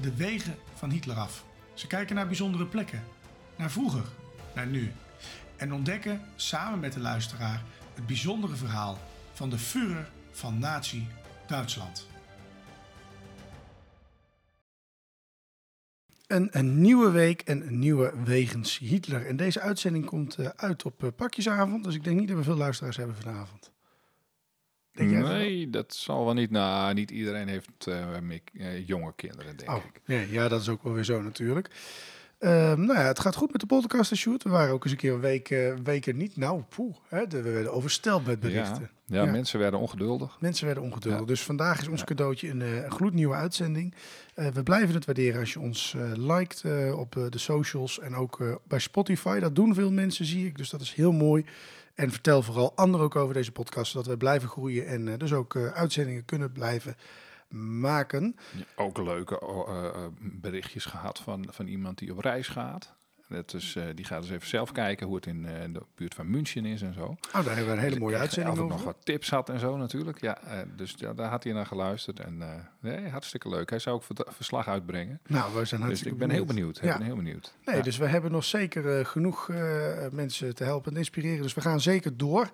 de wegen van Hitler af. Ze kijken naar bijzondere plekken, naar vroeger, naar nu. En ontdekken samen met de luisteraar het bijzondere verhaal van de Führer van Nazi Duitsland. Een, een nieuwe week en een nieuwe Wegens Hitler. En deze uitzending komt eh, uit op eh, pakjesavond, dus ik denk niet dat we veel luisteraars hebben vanavond. Denk jij? Nee, dat zal wel niet. Nou, niet iedereen heeft eh, eh, jonge kinderen, denk Oh, ik. nee, ja, dat is ook wel weer zo natuurlijk. Ehm, nou ja, het gaat goed met de podcast, Shoot. We waren ook eens een keer een week, eh, weken niet. Nou, poeh, hè, we werden oversteld met berichten. Ja, Ja. mensen werden ongeduldig. Mensen werden ongeduldig. Ja. Dus vandaag is ons cadeautje een, gloednieuwe uitzending. We blijven het waarderen als je ons liked op de socials en ook bij Spotify. Dat doen veel mensen, zie ik. Dus dat is heel mooi. En vertel vooral anderen ook over deze podcast, zodat we blijven groeien en eh, dus ook eh, uitzendingen kunnen blijven maken. Ook leuke oh, eh, berichtjes gehad van, van iemand die op reis gaat. Dat is, eh, die gaat eens even zelf kijken hoe het in eh, de buurt van München is en zo. Oh, daar hebben we een hele mooie Dus uitzending over. nog wat tips had en zo natuurlijk. Ja, eh, dus ja, daar had hij naar geluisterd. En nee, hartstikke leuk. Hij zou ook ver- verslag uitbrengen. Nou, we zijn Dus ik ben heel benieuwd. Ik ben heel benieuwd. Nee, Ja. dus we hebben nog zeker genoeg mensen te helpen en inspireren. Dus we gaan zeker door.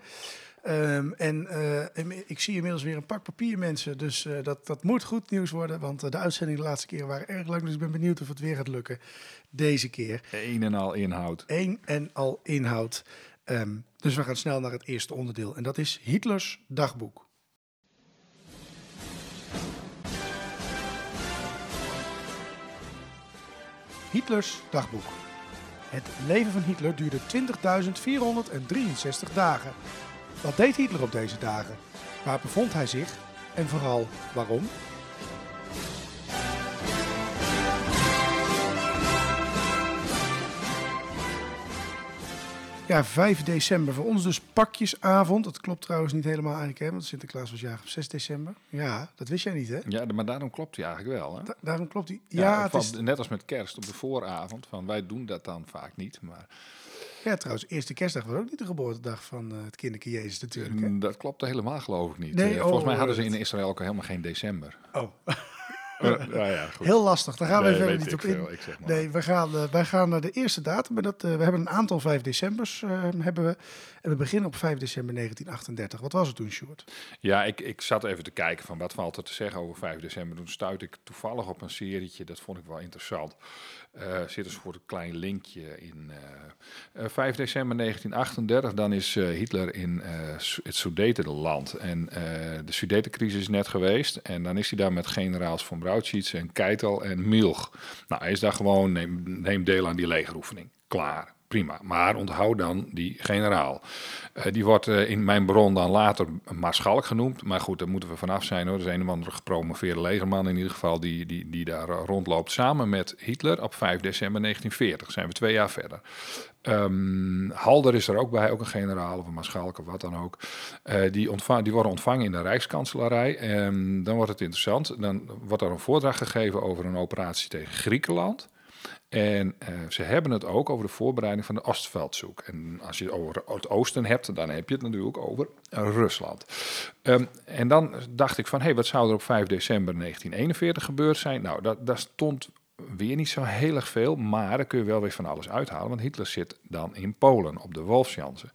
Ehm, en eh, em- ik zie inmiddels weer een pak papier mensen. Dus eh, dat, dat moet goed nieuws worden. Want eh, de uitzendingen de laatste keren waren erg lang. Dus ik ben benieuwd of het weer gaat lukken deze keer. Een en al inhoud. Eén en al inhoud. Ehm, dus we gaan snel naar het eerste onderdeel. En dat is Hitlers dagboek. Hitlers dagboek. Het leven van Hitler duurde 20.463 dagen. Wat deed Hitler op deze dagen? Waar bevond hij zich? En vooral waarom? Ja, 5 december. Voor ons dus pakjesavond. Dat klopt trouwens niet helemaal eigenlijk, hè? Want Sinterklaas was jarig op 6 december. Ja, dat wist jij niet, hè? Ja, maar daarom klopt hij eigenlijk wel. Hè? Da- daarom klopt hij. Ja, Ja, het van- is, net als met kerst op de vooravond. Van wij doen dat dan vaak niet. Maar ja, trouwens, eerste kerstdag was ook niet de geboortedag van eh, het kinderke Jezus natuurlijk, hè? mm, dat klopt helemaal geloof ik niet. Nee, Eh, volgens oh, mij hadden ze in Israël ook helemaal geen december. Oh, ja, ja, goed. heel lastig. Daar gaan we verder niet op in. veel, zeg maar. Nee, we gaan, eh, wij gaan naar de eerste datum. Dat, eh, we hebben een aantal 5 decembers eh, hebben we. En we beginnen op 5 december 1938. Wat was het toen, Sjoerd? Ja, ik, ik zat even te kijken van wat valt er te zeggen over 5 december. Toen stuitte ik toevallig op een serietje, dat vond ik wel interessant. Eh zit een soort klein linkje in. eh, eh, 5 december 1938, dan is eh, Hitler in eh, het Sudetenland. En eh, de Sudetencrisis is net geweest. En dan is hij daar met generaals von Brauchitsch en Keitel en Milch. Nou, hij is daar gewoon, neem, neem deel aan die legeroefening. Klaar. Prima, maar onthoud dan die generaal. Eh, die wordt eh, in mijn bron dan later Maarschalk genoemd. Maar goed, daar moeten we vanaf zijn hoor. Er is een of andere gepromoveerde legerman in ieder geval die, die, die daar eh, rondloopt. Samen met Hitler op 5 december 1940. Zijn we twee jaar verder. Ehm, Halder is er ook bij, ook een generaal of een maarschalk of wat dan ook. Die, ontvang, die worden ontvangen in de Rijkskanselarij. En dan wordt het interessant. Dan wordt er een voordracht gegeven over een operatie tegen Griekenland. En eh, ze hebben het ook over de voorbereiding van de Ostveldzoek. En als je het over het oosten hebt, dan heb je het natuurlijk over Rusland. Ehm, en dan dacht ik van, hé, hey, wat zou er op 5 december 1941 gebeurd zijn? Nou, dat, daar stond weer niet zo heel erg veel, maar daar kun je wel weer van alles uithalen. Want Hitler zit dan in Polen, op de Wolfsjansen.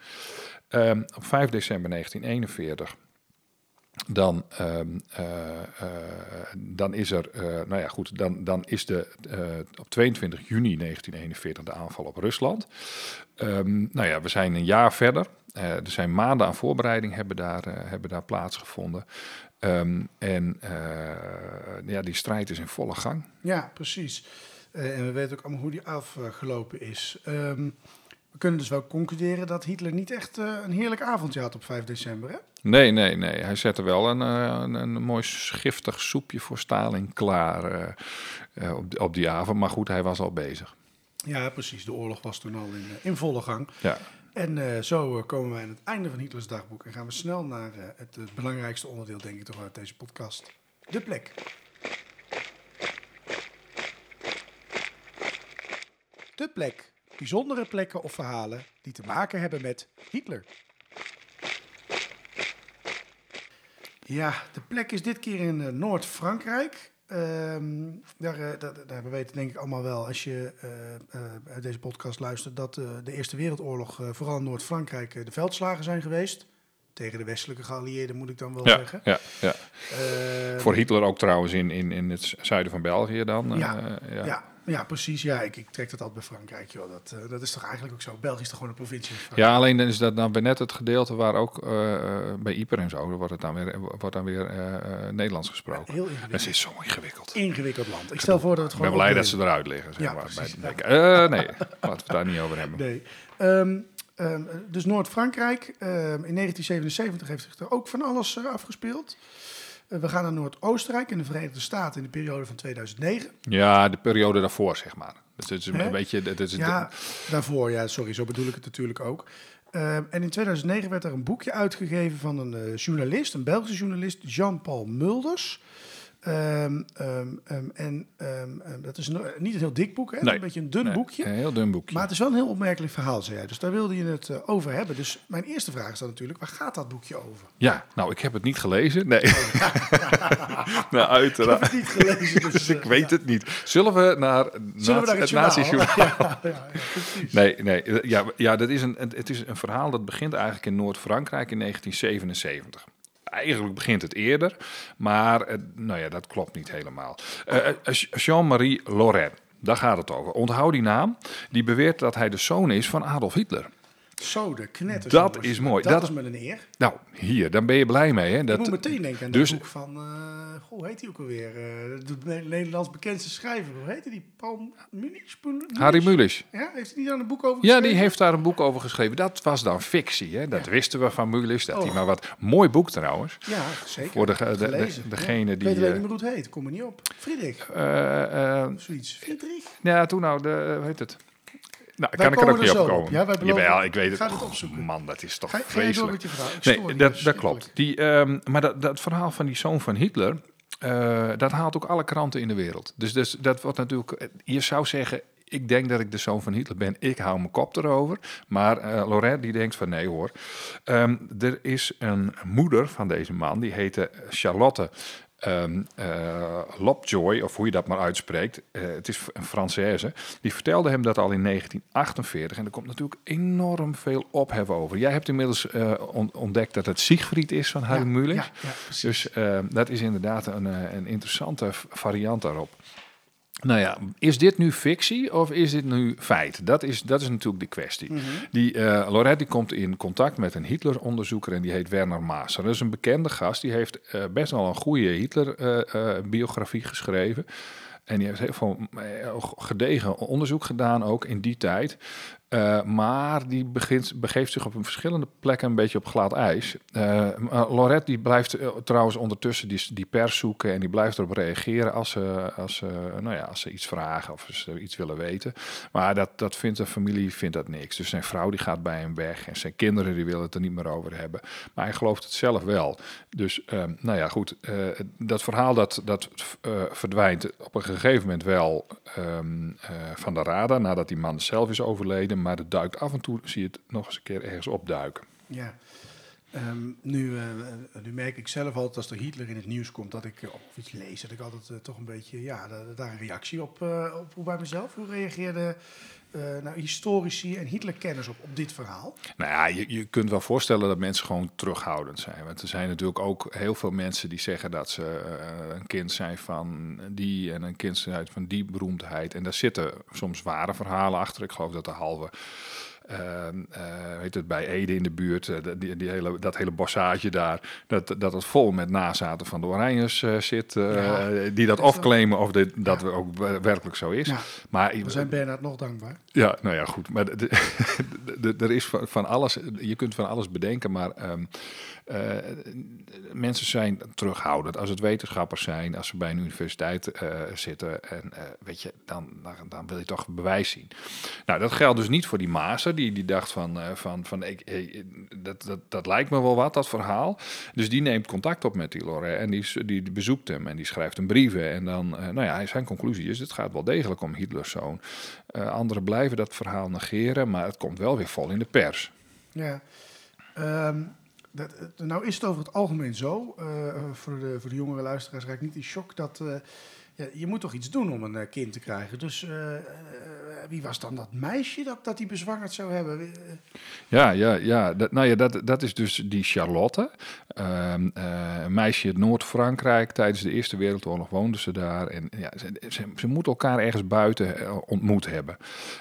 Ehm, op 5 december 1941 dan, ehm, eh, eh, dan is er, eh, nou ja, goed, dan, dan is de op 22 juni 1941 de aanval op Rusland. Ehm, nou ja, we zijn een jaar verder. Er zijn maanden aan voorbereiding hebben daar, hebben daar plaatsgevonden. Ehm, en ja, die strijd is in volle gang. Ja, precies. En we weten ook allemaal hoe die afgelopen is. We kunnen dus wel concluderen dat Hitler niet echt eh, een heerlijk avondje had op 5 december. Hè? Nee, nee, nee. Hij zette wel een, eh, een, een mooi schiftig soepje voor Stalin klaar eh, op, die- op die avond. Maar goed, hij was al bezig. Ja, precies. De oorlog was toen al in, in volle gang. Ja. En zo komen wij aan het einde van Hitlers dagboek. En gaan we snel naar het, eh, belangrijkste onderdeel, denk ik toch, uit deze podcast. De plek. De plek. Bijzondere plekken of verhalen die te maken hebben met Hitler. Ja, de plek is dit keer in eh, Noord-Frankrijk. Ehm, daar, eh, daar, daar, we weten denk ik allemaal wel, als je eh, eh, deze podcast luistert, dat eh, de Eerste Wereldoorlog eh, vooral in Noord-Frankrijk de veldslagen zijn geweest. Tegen de westelijke geallieerden moet ik dan wel Ja, zeggen. ja, ja. Ehm, Voor Hitler ook trouwens in, in, in het zuiden van België dan. Ja, eh, ja. Ja. Precies. Ja, ik, ik trek dat altijd bij Frankrijk. Joh. Dat, eh, dat is toch eigenlijk ook zo. België is toch gewoon een provincie? Ja, alleen dan is dat dan weer net het gedeelte waar ook eh, eh, bij Ieper en zo, wordt het dan weer, wordt dan weer Nederlands gesproken. Heel Het ingewikkeld. is zo ingewikkeld. Ingewikkeld land. Ik stel voor dat het Ik ben gewoon... blij dat ze eruit liggen. Zeg Ja, maar, precies. bij het nee, laten we het daar niet over hebben. Nee. Ehm, ehm, dus Noord-Frankrijk. ehm, in 1977 heeft zich er ook van alles afgespeeld. Eh, we gaan naar Noord-Oostenrijk in de Verenigde Staten in de periode van 2009. Ja, de periode daarvoor, zeg maar. Dus het is Hè? een beetje... Is Ja, daarvoor, ja, sorry, zo bedoel ik het natuurlijk ook. Ehm, en in 2009 werd er een boekje uitgegeven van een eh, journalist, een Belgische journalist, Jean-Paul Mulders. Ehm, ehm, ehm, en dat is een- niet een heel dik boek, hè? Nee. een beetje een dun nee, boekje. Een heel dun boekje. Maar het is wel een heel opmerkelijk verhaal, zei jij. Dus daar wilde je het eh, over hebben. Dus mijn eerste vraag is dan natuurlijk, waar gaat dat boekje over? Ja, nou, ik heb het niet gelezen. Nee. nou, uiteraard. Ik heb het niet gelezen, dus, Dus ik eh, weet het niet. Zullen we naar, Zullen we het, nazi- journaal? nazi-journaal? Ja, ja, ja, precies. Nee, nee. eh, Ja, ja dat is een, het is een verhaal dat begint eigenlijk in Noord-Frankrijk in 1977. Eigenlijk begint het eerder, maar nou ja, dat klopt niet helemaal. Eh, eh, Jean-Marie Loret, daar gaat het over. Onthoud die naam. Die beweert dat hij de zoon is van Adolf Hitler. Zo, de knetters. Dat jongens. is mooi. Dat, Dat- is met een eer. Nou, hier, dan ben je blij mee. Hè? ik Dat, moet meteen denken aan dus- boek van, goh, hoe heet hij ook alweer? Eh, de Ne- Nederlands bekendste schrijver. Hoe heette die? Paul Munich? Harry Mulisch. Ja, heeft hij niet aan een boek over Ja, geschreven? die heeft daar een boek over geschreven. Dat was dan fictie. Hè? Dat wisten we van Mulisch. Dat hij Oh. maar wat mooi boek trouwens. Ja, zeker. Voor de, de, degene Ja. Ik die. weet alleen eh, niet hoe het heet. Kom er niet op. Friedrich. Of zoiets. Friedrich? ja, toen nou, de, hoe heet het? Nou, Wij kan ik er ook niet op komen. Ja, wij beloven- Jawel, ik weet het. Ga opzoeken. Man, dat is toch Ga, ga je door vreselijk. met je Nee, dat, dus dat klopt. Die, ehm, maar dat, dat verhaal van die zoon van Hitler, eh, dat haalt ook alle kranten in de wereld. Dus, dus dat wordt natuurlijk, eh, je zou zeggen, ik denk dat ik de zoon van Hitler ben, ik hou mijn kop erover. Maar eh Lorette die denkt van nee hoor. Ehm, er is een moeder van deze man, die heette Charlotte ehm eh, Lopjoy, of hoe je dat maar uitspreekt. Eh, het is een Française. Die vertelde hem dat al in 1948. En er komt natuurlijk enorm veel ophef over. Jij hebt inmiddels eh, on- ontdekt dat het Siegfried is van Harry Ja, Mulisch. Ja. Dus eh, dat is inderdaad een, een interessante variant daarop. Nou ja, is dit nu fictie of is dit nu feit? Dat is, dat is natuurlijk de kwestie. Mhm. Die uh, Lorette die komt in contact met een Hitler-onderzoeker en die heet Werner Maaser. Dat is een bekende gast. Die heeft eh, best wel een goede Hitler-biografie geschreven. En die heeft heel veel eh, gedegen onderzoek gedaan, ook in die tijd. Uh, maar die begint, begeeft zich op een verschillende plekken een beetje op glad ijs. Uh, Lorette die blijft uh, trouwens ondertussen die, die pers zoeken en die blijft erop reageren als ze, als, ze, nou ja, als ze iets vragen of ze iets willen weten. Maar dat, dat vindt de familie vindt dat niks. Dus zijn vrouw die gaat bij hem weg en zijn kinderen die willen het er niet meer over hebben. Maar hij gelooft het zelf wel. Dus um, nou ja, goed. Dat verhaal dat, dat verdwijnt op een gegeven moment wel um, van de radar nadat die man zelf is overleden maar het duikt af en toe, zie je het nog eens een keer ergens opduiken. Ja. Ehm, nu, eh, nu merk ik zelf altijd als er Hitler in het nieuws komt dat ik uh, of iets lees, dat ik altijd toch een beetje ja, daar een reactie op, op hoe bij mezelf. Hoe reageerde nou, historici en Hitlerkenners op, op dit verhaal? Nou ja, je, je kunt wel voorstellen dat mensen gewoon terughoudend zijn. Want er zijn natuurlijk ook heel veel mensen die zeggen dat ze een kind zijn van die en een kind zijn van die beroemdheid. En daar zitten soms ware verhalen achter. Ik geloof dat de halve uh, uh, het, bij Ede in de buurt, uh, die, die, hele, dat hele bossage daar, dat, dat het vol met nazaten van de Oranjes zit, ja, die dat afclaimen of dit, dat ja. ook werkelijk zo is. Ja. Maar, We zijn Bernard nog dankbaar. Ja, nou ja, goed. Maar er is van, van, alles, je kunt van alles bedenken, maar um, uh, mensen zijn terughoudend. Als het wetenschappers zijn, als ze bij een universiteit uh, zitten, en uh, weet je, dan, dan, wil je toch bewijs zien. Nou, dat geldt dus niet voor die Maser, die, die dacht van, van, van ik, dat, dat, dat lijkt me wel wat, dat verhaal. Dus die neemt contact op met die en die, die, die bezoekt hem en die schrijft een brieven. En dan, nou ja, zijn conclusie is, het gaat wel degelijk om Hitlers zoon. anderen blijven dat verhaal negeren, maar het komt wel weer vol in de pers. Ja, um dat, nou is het over het algemeen zo, uh, voor, de, voor de jongere luisteraars raak ik niet in shock, dat uh, ja, je moet toch iets doen om een kind te krijgen. Dus wie was dan dat meisje dat, dat die bezwangerd zou hebben? Ja, ja, ja. Dat, nou ja, dat, dat is dus die Charlotte. Ehm, een meisje uit Noord-Frankrijk. Tijdens de Eerste Wereldoorlog woonde ze daar. En ja, ze, ze, ze moeten elkaar ergens buiten ontmoet hebben.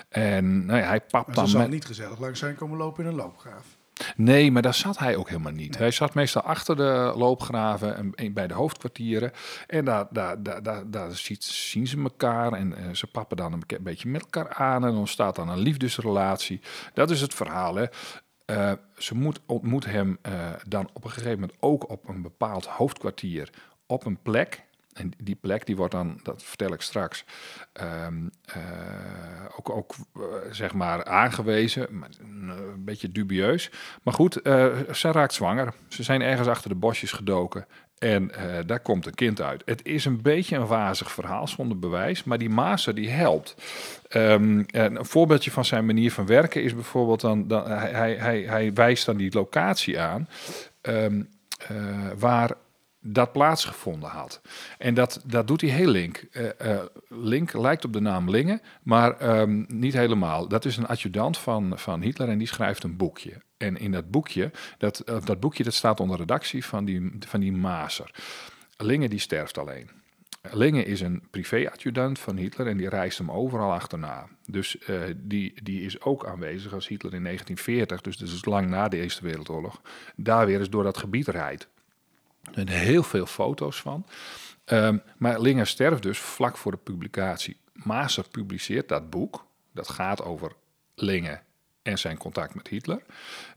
En nou ja, hij papt dan... Ze zal met... niet gezellig langs zijn komen lopen in een loopgraaf. Nee, maar daar zat hij ook helemaal niet. Hij zat meestal achter de loopgraven en bij de hoofdkwartieren. En daar, daar, daar, daar, zien ze elkaar en uh, ze pappen dan een beetje met elkaar aan. En ontstaat dan een liefdesrelatie. Dat is het verhaal. Hè. Uh, ze moet, ontmoet hem uh, dan op een gegeven moment ook op een bepaald hoofdkwartier op een plek en die plek die wordt dan, dat vertel ik straks, um, uh, ook, ook uh, zeg maar aangewezen, maar een beetje dubieus. Maar goed, uh, ze raakt zwanger. Ze zijn ergens achter de bosjes gedoken en daar komt een kind uit. Het is een beetje een wazig verhaal zonder bewijs, maar die Maser die helpt. Um, een voorbeeldje van zijn manier van werken is bijvoorbeeld dan, dan hij, hij, hij wijst dan die locatie aan um, waar dat plaatsgevonden had. En dat, dat doet hij heel link. Uh, uh, link lijkt op de naam Linge, maar um, niet helemaal. Dat is een adjudant van, van Hitler en die schrijft een boekje. En in dat boekje, dat, uh, dat boekje dat staat onder redactie van die, van die Maser. Linge die sterft alleen. Linge is een privé-adjudant van Hitler en die reist hem overal achterna. Dus die, die is ook aanwezig als Hitler in 1940, dus is lang na de Eerste Wereldoorlog, daar weer eens door dat gebied rijdt. Er zijn heel veel foto's van. Um, maar Linger sterft dus vlak voor de publicatie. Maser publiceert dat boek. Dat gaat over Linge en zijn contact met Hitler.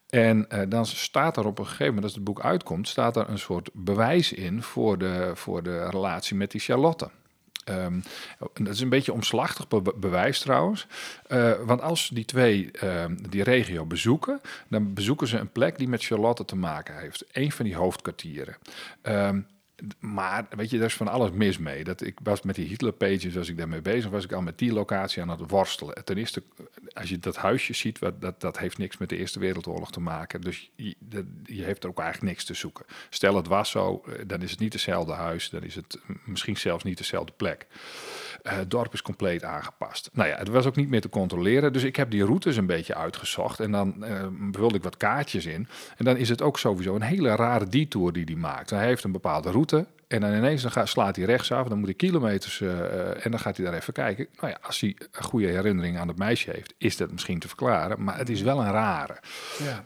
En uh, dan staat er op een gegeven moment, als het boek uitkomt, staat er een soort bewijs in voor de, voor de relatie met die Charlotte. Um, dat is een beetje omslachtig be bewijs trouwens. Uh, want als die twee uh, die regio bezoeken, dan bezoeken ze een plek die met Charlotte te maken heeft. Een van die hoofdkwartieren. Um, maar weet je, daar is van alles mis mee. Dat ik was met die Hitler-pages, als ik daarmee bezig was, ik al met die locatie aan het worstelen. Ten eerste, als je dat huisje ziet, wat, dat, dat heeft niks met de Eerste Wereldoorlog te maken. Dus je, dat, je heeft er ook eigenlijk niks te zoeken. Stel het was zo, dan is het niet hetzelfde huis, dan is het misschien zelfs niet dezelfde plek. Het dorp is compleet aangepast. Nou ja, het was ook niet meer te controleren, dus ik heb die routes een beetje uitgezocht en dan uh, wilde ik wat kaartjes in. En dan is het ook sowieso een hele rare detour die hij maakt. Hij heeft een bepaalde route en dan ineens dan gaat, slaat hij rechtsaf, dan moet hij kilometers uh, en dan gaat hij daar even kijken. Nou ja, als hij een goede herinnering aan het meisje heeft, is dat misschien te verklaren, maar het is wel een rare.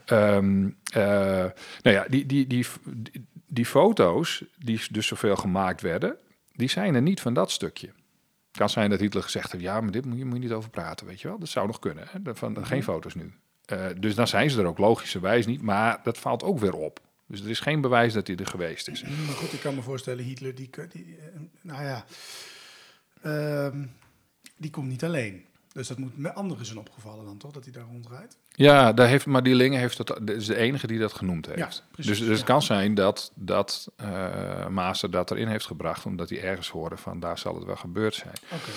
Ja. Um, nou ja, die, die, die, die, die foto's die dus zoveel gemaakt werden, die zijn er niet van dat stukje. Het kan zijn dat Hitler gezegd heeft, ja, maar dit moet je, moet je niet over praten, weet je wel. Dat zou nog kunnen, hè? Van, mm -hmm. geen foto's nu. Uh, dus dan zijn ze er ook logischerwijs niet, maar dat valt ook weer op. Dus er is geen bewijs dat hij er geweest is. Maar goed, ik kan me voorstellen, Hitler, die, die nou ja, um, die komt niet alleen. Dus dat moet met anderen zijn opgevallen dan, toch? Dat hij daar rondrijdt? Ja, daar heeft, maar die Linge heeft dat is de enige die dat genoemd heeft. Ja, precies, dus, dus het kan zijn dat, dat eh Maaster dat erin heeft gebracht, omdat hij ergens hoorde van daar zal het wel gebeurd zijn. Oké,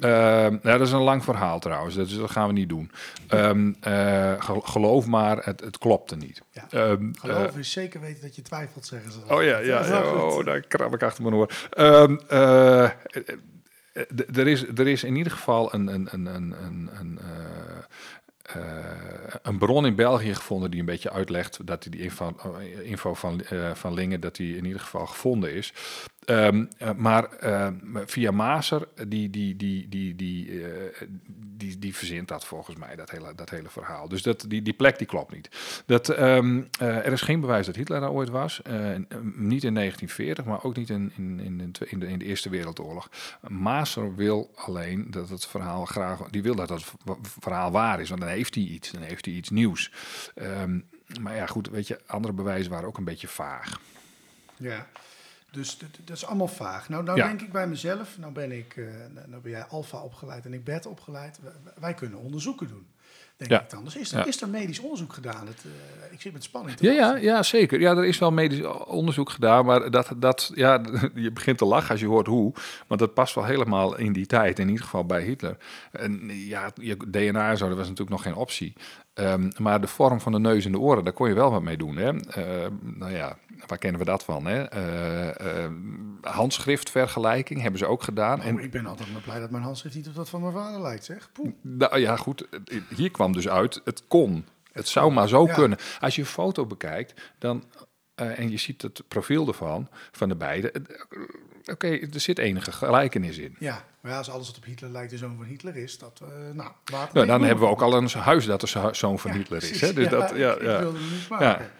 ja. Ehm, ja, dat is een lang verhaal trouwens, dat, gaan we niet doen. Ehm, eh, gel- geloof maar, het, het klopte niet. Ja. Ehm, Geloof eh, is zeker weten dat je twijfelt, zeggen ze. Oh ja, ja, oh, daar krab ik achter mijn oor. Er, is, er is in ieder geval een, een, een, een, een, een, eh, eh, een bron in België gevonden die een beetje uitlegt dat die, info, eh, info van, eh, van Lingen, dat die in ieder geval gevonden is. Ehm, eh, maar eh, via Maser, die, die, die, die, die, eh, die, die verzint dat volgens mij, dat hele, dat hele verhaal. Dus dat, die, die plek die klopt niet. Dat, ehm, eh, er is geen bewijs dat Hitler daar ooit was. Niet in 1940, maar ook niet in, in, in, de, in, de, Eerste Wereldoorlog. Maser wil alleen dat het verhaal graag... Die wil dat het verhaal waar is, want dan heeft hij iets. Dan heeft hij iets nieuws. Ehm, maar ja, goed, weet je, andere bewijzen waren ook een beetje vaag. Ja, dus dat is allemaal vaag. Nou, nou Ja. denk ik bij mezelf, nou ben, ik, eh, nou nou ben jij alfa opgeleid en ik beta opgeleid. Wij, wij kunnen onderzoeken doen, denk Ja. ik dan. Dus is er, Ja. is er medisch onderzoek gedaan? Het, eh, ik zit met spanning te Ja, ja, ja, zeker. Ja, er is wel medisch onderzoek gedaan, maar dat, dat, ja, je begint te lachen als je hoort hoe. Want dat past wel helemaal in die tijd, in ieder geval bij Hitler. En ja, je DNA en zo, dat was natuurlijk nog geen optie. Ehm, maar de vorm van de neus en de oren, daar kon je wel wat mee doen. Hè? Eh, nou ja, waar kennen we dat van? Hè? Eh, eh, handschriftvergelijking hebben ze ook gedaan. Oh, En ik ben altijd maar blij dat mijn handschrift niet op dat van mijn vader lijkt, zeg. Poeh. nou ja, goed, hier kwam dus uit, het kon. Het zou maar zo Ja. kunnen. Als je een foto bekijkt, dan, eh, en je ziet het profiel ervan, van de beide. Oké, er zit enige gelijkenis in. Ja, maar ja, als alles wat op Hitler lijkt de zoon van Hitler is, dat, nou, Nou, dan hebben we ook al een huis dat de zo- zoon van Ja, Hitler is. Hè? Dus Ja, dat, ja, ik, ja. ik wilde hem niet maken.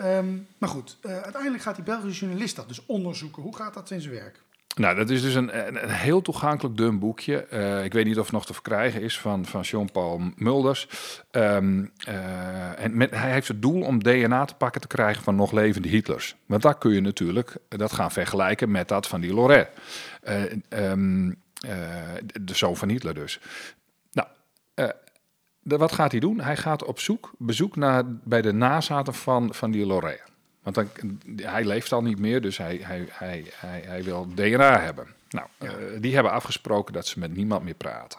Ehm, maar goed, eh, uiteindelijk gaat die Belgische journalist dat dus onderzoeken. Hoe gaat dat in zijn werk? Nou, dat is dus een, een, heel toegankelijk dun boekje. Eh, ik weet niet of het nog te verkrijgen is van, van Jean-Paul Mulders. Ehm, eh, en met, hij heeft het doel om DNA te pakken te krijgen van nog levende Hitlers. Want daar kun je natuurlijk dat gaan vergelijken met dat van die Loret. Eh, ehm, eh, de zoon van Hitler dus. Nou, de- wat gaat hij doen? Hij gaat op zoek, bezoek naar, bij de nazaten van, van die Loret. Want dan, hij leeft al niet meer, dus hij, hij, hij, hij, hij wil DNA hebben. Nou, eh, die hebben afgesproken dat ze met niemand meer praten.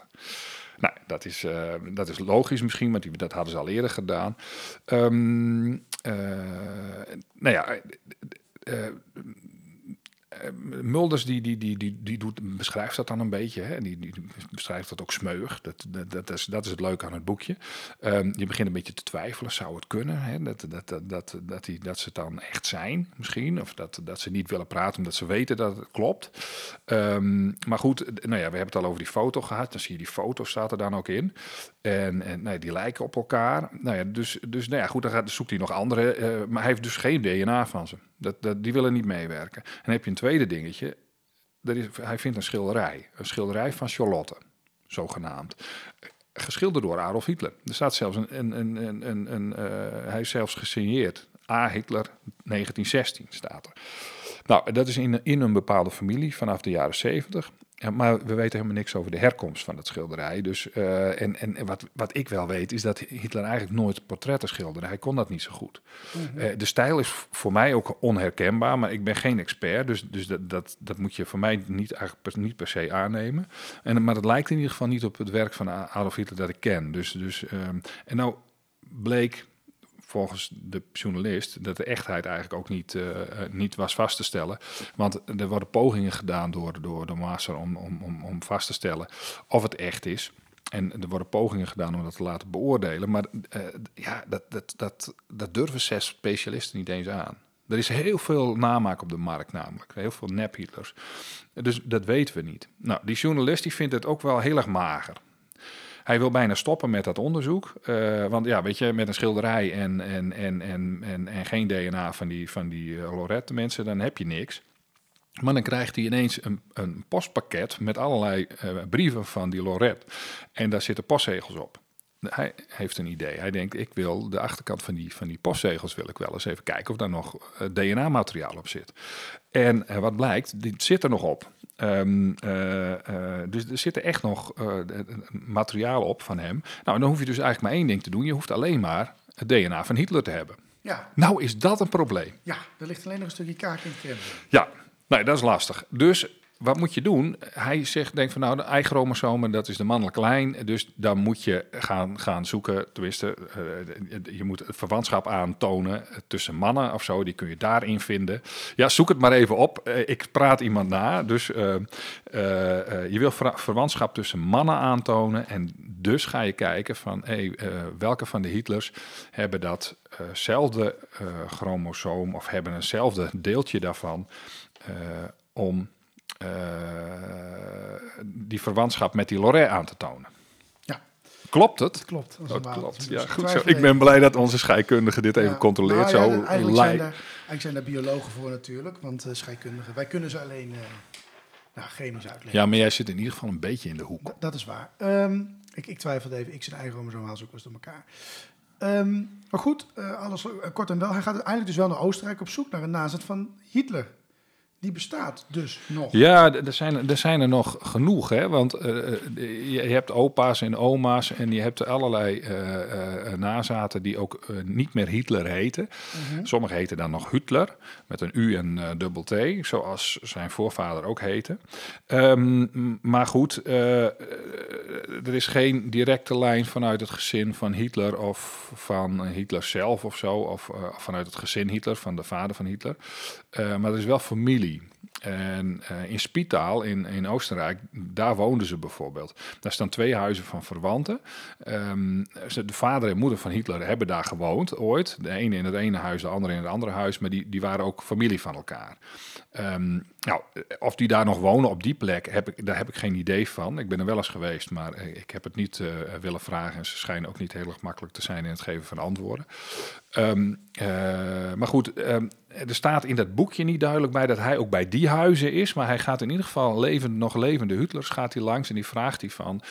Nou, dat is, eh, dat is logisch misschien, want die, dat hadden ze al eerder gedaan. Ehm, eh, nou ja, eh, eh, eh, Mulders die, die, die, die, die doet, beschrijft dat dan een beetje. Hè? Die, die beschrijft dat ook smeug. Dat, dat, dat, is, dat is het leuke aan het boekje. Ehm, je begint een beetje te twijfelen. Zou het kunnen? Hè? Dat, dat, dat, dat, dat, die, dat ze het dan echt zijn misschien. Of dat, dat ze niet willen praten omdat ze weten dat het klopt. Ehm, maar goed, nou ja, we hebben het al over die foto gehad. Dan zie je die foto staat er dan ook in. En, en nou ja, die lijken op elkaar. Nou ja, dus, dus nou ja, goed, dan gaat, zoekt hij nog andere. eh, maar hij heeft dus geen DNA van ze. Dat, dat, die willen niet meewerken. En dan heb je een tweede dingetje. Is, hij vindt een schilderij. Een schilderij van Charlotte, zogenaamd. Geschilderd door Adolf Hitler. Er staat zelfs een... een, een, een, een, een, eh, hij is zelfs gesigneerd. A. Hitler 1916 staat er. Nou, dat is in, in een bepaalde familie vanaf de jaren 70. Ja, maar we weten helemaal niks over de herkomst van het schilderij. Dus, eh, en en wat, wat ik wel weet, is dat Hitler eigenlijk nooit portretten schilderde. Hij kon dat niet zo goed. Eh, de stijl is voor mij ook onherkenbaar, maar ik ben geen expert. Dus, dus dat, dat, dat moet je voor mij niet, eigenlijk per, niet per se aannemen. En, maar het lijkt in ieder geval niet op het werk van Adolf Hitler dat ik ken. Dus, dus, ehm, en nou bleek volgens de journalist dat de echtheid eigenlijk ook niet, eh, eh, niet was vast te stellen. Want er worden pogingen gedaan door, door de master om, om, om, om vast te stellen of het echt is. En er worden pogingen gedaan om dat te laten beoordelen. Maar eh, ja, dat, dat, dat, dat durven zes specialisten niet eens aan. Er is heel veel namaak op de markt namelijk. Heel veel nep-Hitlers. Dus dat weten we niet. Nou, die journalist die vindt het ook wel heel erg mager. Hij wil bijna stoppen met dat onderzoek. eh, want ja, weet je, met een schilderij en, en, en, en, en, en geen DNA van die, van die uh, Lorette mensen, dan heb je niks. Maar dan krijgt hij ineens een, een postpakket met allerlei uh, brieven van die Lorette. En daar zitten postzegels op. Hij heeft een idee. Hij denkt, ik wil de achterkant van die, van die postzegels wil ik wel eens even kijken of daar nog DNA-materiaal op zit. En wat blijkt, dit zit er nog op. Ehm, eh, eh, dus er zitten echt nog eh, materiaal op van hem. Nou, dan hoef je dus eigenlijk maar één ding te doen. Je hoeft alleen maar het DNA van Hitler te hebben. Ja, Nou is dat een probleem. ja, er ligt alleen nog een stukje kaak in het. Ja, nee, dat is lastig. Dus wat moet je doen? Hij zegt, denkt van nou, de eichromosomen, dat is de mannelijke lijn. Dus dan moet je gaan, gaan zoeken, tenminste, eh, je moet het verwantschap aantonen tussen mannen of zo. Die kun je daarin vinden. Ja, zoek het maar even op. Eh, ik praat iemand na. Dus eh, je wil ver- verwantschap tussen mannen aantonen. En dus ga je kijken van, hey, welke van de Hitlers hebben datzelfde chromosoom of hebben eenzelfde deeltje daarvan om die verwantschap met die Lorraine aan te tonen. Ja, Klopt het? klopt. Dat Dat wapen. klopt. Ja, ik goed zo. Ik ben blij dat onze scheikundige dit even controleert. Nou ja, zo eigenlijk, zijn daar, eigenlijk zijn daar biologen voor natuurlijk, want eh, scheikundigen. Wij kunnen ze alleen eh, nou, chemisch uitleggen. Ja, maar jij zit in ieder geval een beetje in de hoek. D- dat is waar. Ehm, ik, ik twijfelde even, ik zijn eigen chromosoom haal eens door elkaar. Ehm, maar goed, eh, alles eh, kort en wel. Hij gaat uiteindelijk dus wel naar Oostenrijk op zoek naar een nazet van Hitler. Die bestaat dus nog. Ja, er zijn, er zijn er nog genoeg, hè? Want eh, eh, je hebt opa's en oma's en je hebt allerlei eh, nazaten die ook niet meer Hitler heten. Sommigen heten dan nog Hitler, met een U en dubbel T, zoals zijn voorvader ook heette. Ehm, maar goed, er is geen directe lijn vanuit het gezin van Hitler of van Hitler zelf of zo, of vanuit het gezin Hitler, van de vader van Hitler. Maar er is wel familie. En eh, in Spitaal in, in Oostenrijk, daar woonden ze bijvoorbeeld. Daar staan twee huizen van verwanten. Ehm, de vader en moeder van Hitler hebben daar gewoond ooit. De ene in het ene huis, de andere in het andere huis. Maar die, die waren ook familie van elkaar. Ehm, nou, eh, of die daar nog wonen op die plek, heb ik, daar heb ik geen idee van. Ik ben er wel eens geweest, maar eh, ik heb het niet eh, willen vragen. En ze schijnen ook niet heel erg makkelijk te zijn in het geven van antwoorden. Ehm, eh, maar goed, ehm, er staat in dat boekje niet duidelijk bij dat hij ook bij die huizen is. Maar hij gaat in ieder geval levend, nog levende Hitlers gaat hij langs en die vraagt hij van,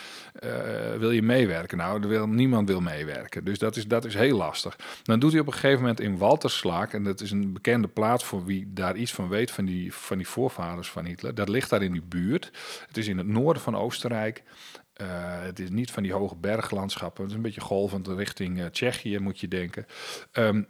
wil je meewerken? Nou, wil, niemand wil meewerken. Dus dat is, dat is heel lastig. Dan doet hij op een gegeven moment in Walterslaak, en dat is een bekende plaats voor wie daar iets van weet van die, van die voorvaders van Hitler. Dat ligt daar in die buurt. Het is in het noorden van Oostenrijk. Eh, het is niet van die hoge berglandschappen. Het is een beetje golvend richting eh, Tsjechië, moet je denken. Ehm,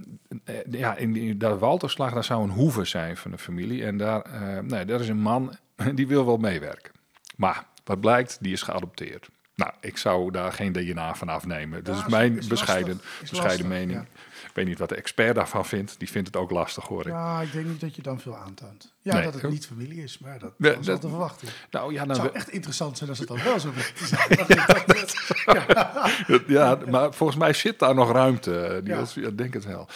eh, ja, in die, dat Walterslag, daar zou een hoeve zijn van de familie. En daar, nee, daar is een man, die wil wel meewerken. Maar wat blijkt, die is geadopteerd. Nou, ik zou daar geen DNA van afnemen. Dat Ja, is is- mijn is bescheiden, lastig. Is bescheiden lastig, mening. ja. Ik weet niet wat de expert daarvan vindt. Die vindt het ook lastig, hoor ik. Ja, ik denk niet dat je dan veel aantoont. Ja, Nee. dat het niet familie is, maar dat, is wel dat- te verwachten. Nou ja, Het dan zou echt interessant zijn als het dan wel zo blijkt zijn. Dat- ja, maar volgens mij zit daar nog ruimte. eh, Niels. Ja. Denk het wel.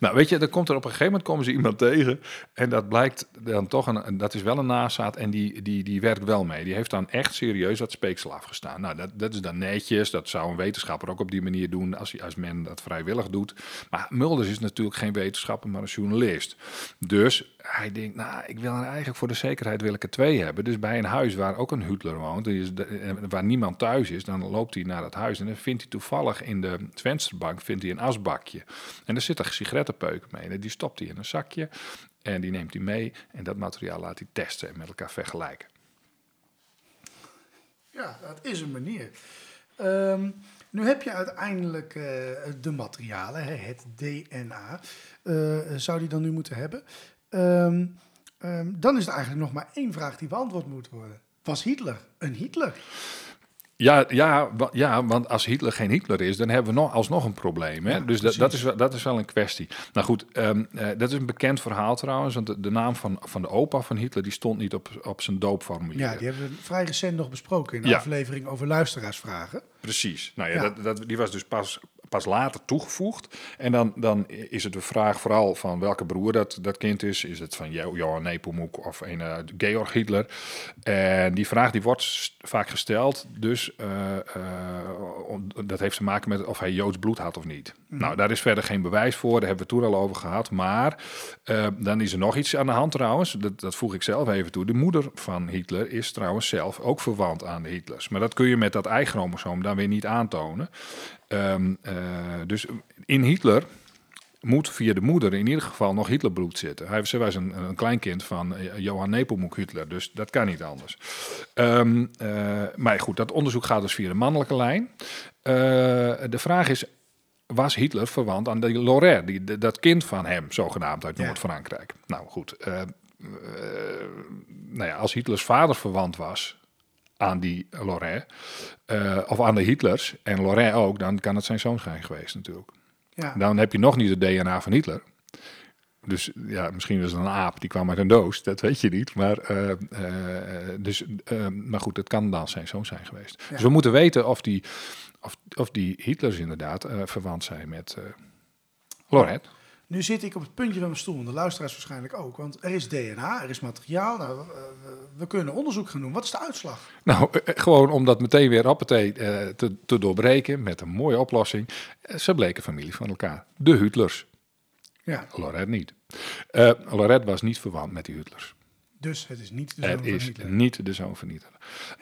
Nou, weet je, dan komt er op een gegeven moment komen ze iemand tegen. En dat blijkt dan toch een, een- dat is wel een nazaat. En die, die, die werkt wel mee. Die heeft dan echt serieus dat speeksel afgestaan. Nou, dat, dat is dan netjes. Dat zou een wetenschapper ook op die manier doen. Als, hij, als men dat vrijwillig doet. Maar Mulders is natuurlijk geen wetenschapper, maar een journalist. Dus hij denkt, nou, ik wil er eigenlijk voor de zekerheid wil ik er twee hebben. Dus bij een huis waar ook een Hitler woont, eh, waar niemand thuis is, dan loopt hij naar dat huis en dan vindt hij toevallig in de vensterbank vindt hij een asbakje. En daar zit een sigarettenpeuk mee. En die stopt hij in een zakje en die neemt hij mee en dat materiaal laat hij testen en met elkaar vergelijken. Ja, dat is een manier. Ehm, nu heb je uiteindelijk eh, de materialen, het DNA. eh, zou die dan nu moeten hebben? Ehm, ehm, dan is er eigenlijk nog maar één vraag die beantwoord moet worden. Was Hitler een Hitler? Ja, ja, ja, want als Hitler geen Hitler is, dan hebben we nog, alsnog een probleem. Hè? Ja, dus dat, is, wel- dat is wel een kwestie. Nou goed, ehm, eh, dat is een bekend verhaal trouwens. Want de, de naam van, van de opa van Hitler die stond niet op, op zijn doopformulier. Ja, die hebben we vrij recent nog besproken in de Ja. aflevering over luisteraarsvragen. Precies. Nou ja, Ja. Dat, dat, die was dus pas, pas later toegevoegd. En dan, dan is het de vraag vooral van welke broer dat, dat kind is. Is het van Jo- Johan Nepomuk of een eh, Georg Hitler? En die vraag die wordt vaak gesteld. Dus eh, eh, dat heeft te maken met of hij Joods bloed had of niet. Nou, daar is verder geen bewijs voor. Daar hebben we toen al over gehad. Maar dan is er nog iets aan de hand trouwens. Dat, dat voeg ik zelf even toe. De moeder van Hitler is trouwens zelf ook verwant aan de Hitlers. Maar dat kun je met dat eigen chromosoom dan weer niet aantonen. Ehm, eh, dus in Hitler moet via de moeder in ieder geval nog Hitlerbloed zitten. Hij ze was een, een kleinkind van uh, Johan Nepomuk Hitler, dus dat kan niet anders. Um, uh, maar goed, dat onderzoek gaat dus via de mannelijke lijn. Uh, de vraag is, was Hitler verwant aan de Lorraine, die, dat kind van hem, zogenaamd uit Noord-Frankrijk? Nou goed, nou ja, als Hitlers vader verwant was aan die Lorraine, of aan de Hitlers, en Lorraine ook, dan kan het zijn zoon zijn geweest natuurlijk. Ja. Dan heb je nog niet het DNA van Hitler. Dus ja, misschien was het een aap die kwam uit een doos, dat weet je niet. Maar, uh, uh, dus, uh, maar goed, het kan dan zijn zoon zijn geweest. Ja. Dus we moeten weten of die, of, of die Hitlers inderdaad verwant zijn met Lorette. Nu zit ik op het puntje van mijn stoel, en de luisteraars waarschijnlijk ook. Want er is DNA, er is materiaal. Nou, we kunnen onderzoek gaan doen. Wat is de uitslag? Nou, gewoon om dat meteen weer op te, te, te doorbreken met een mooie oplossing. Ze bleken familie van elkaar. De Hitlers. Ja. Lorette niet. Uh, Lorette was niet verwant met die Hitlers. Dus het is niet de zoon het van is Hitler. niet de zoon van Hitler.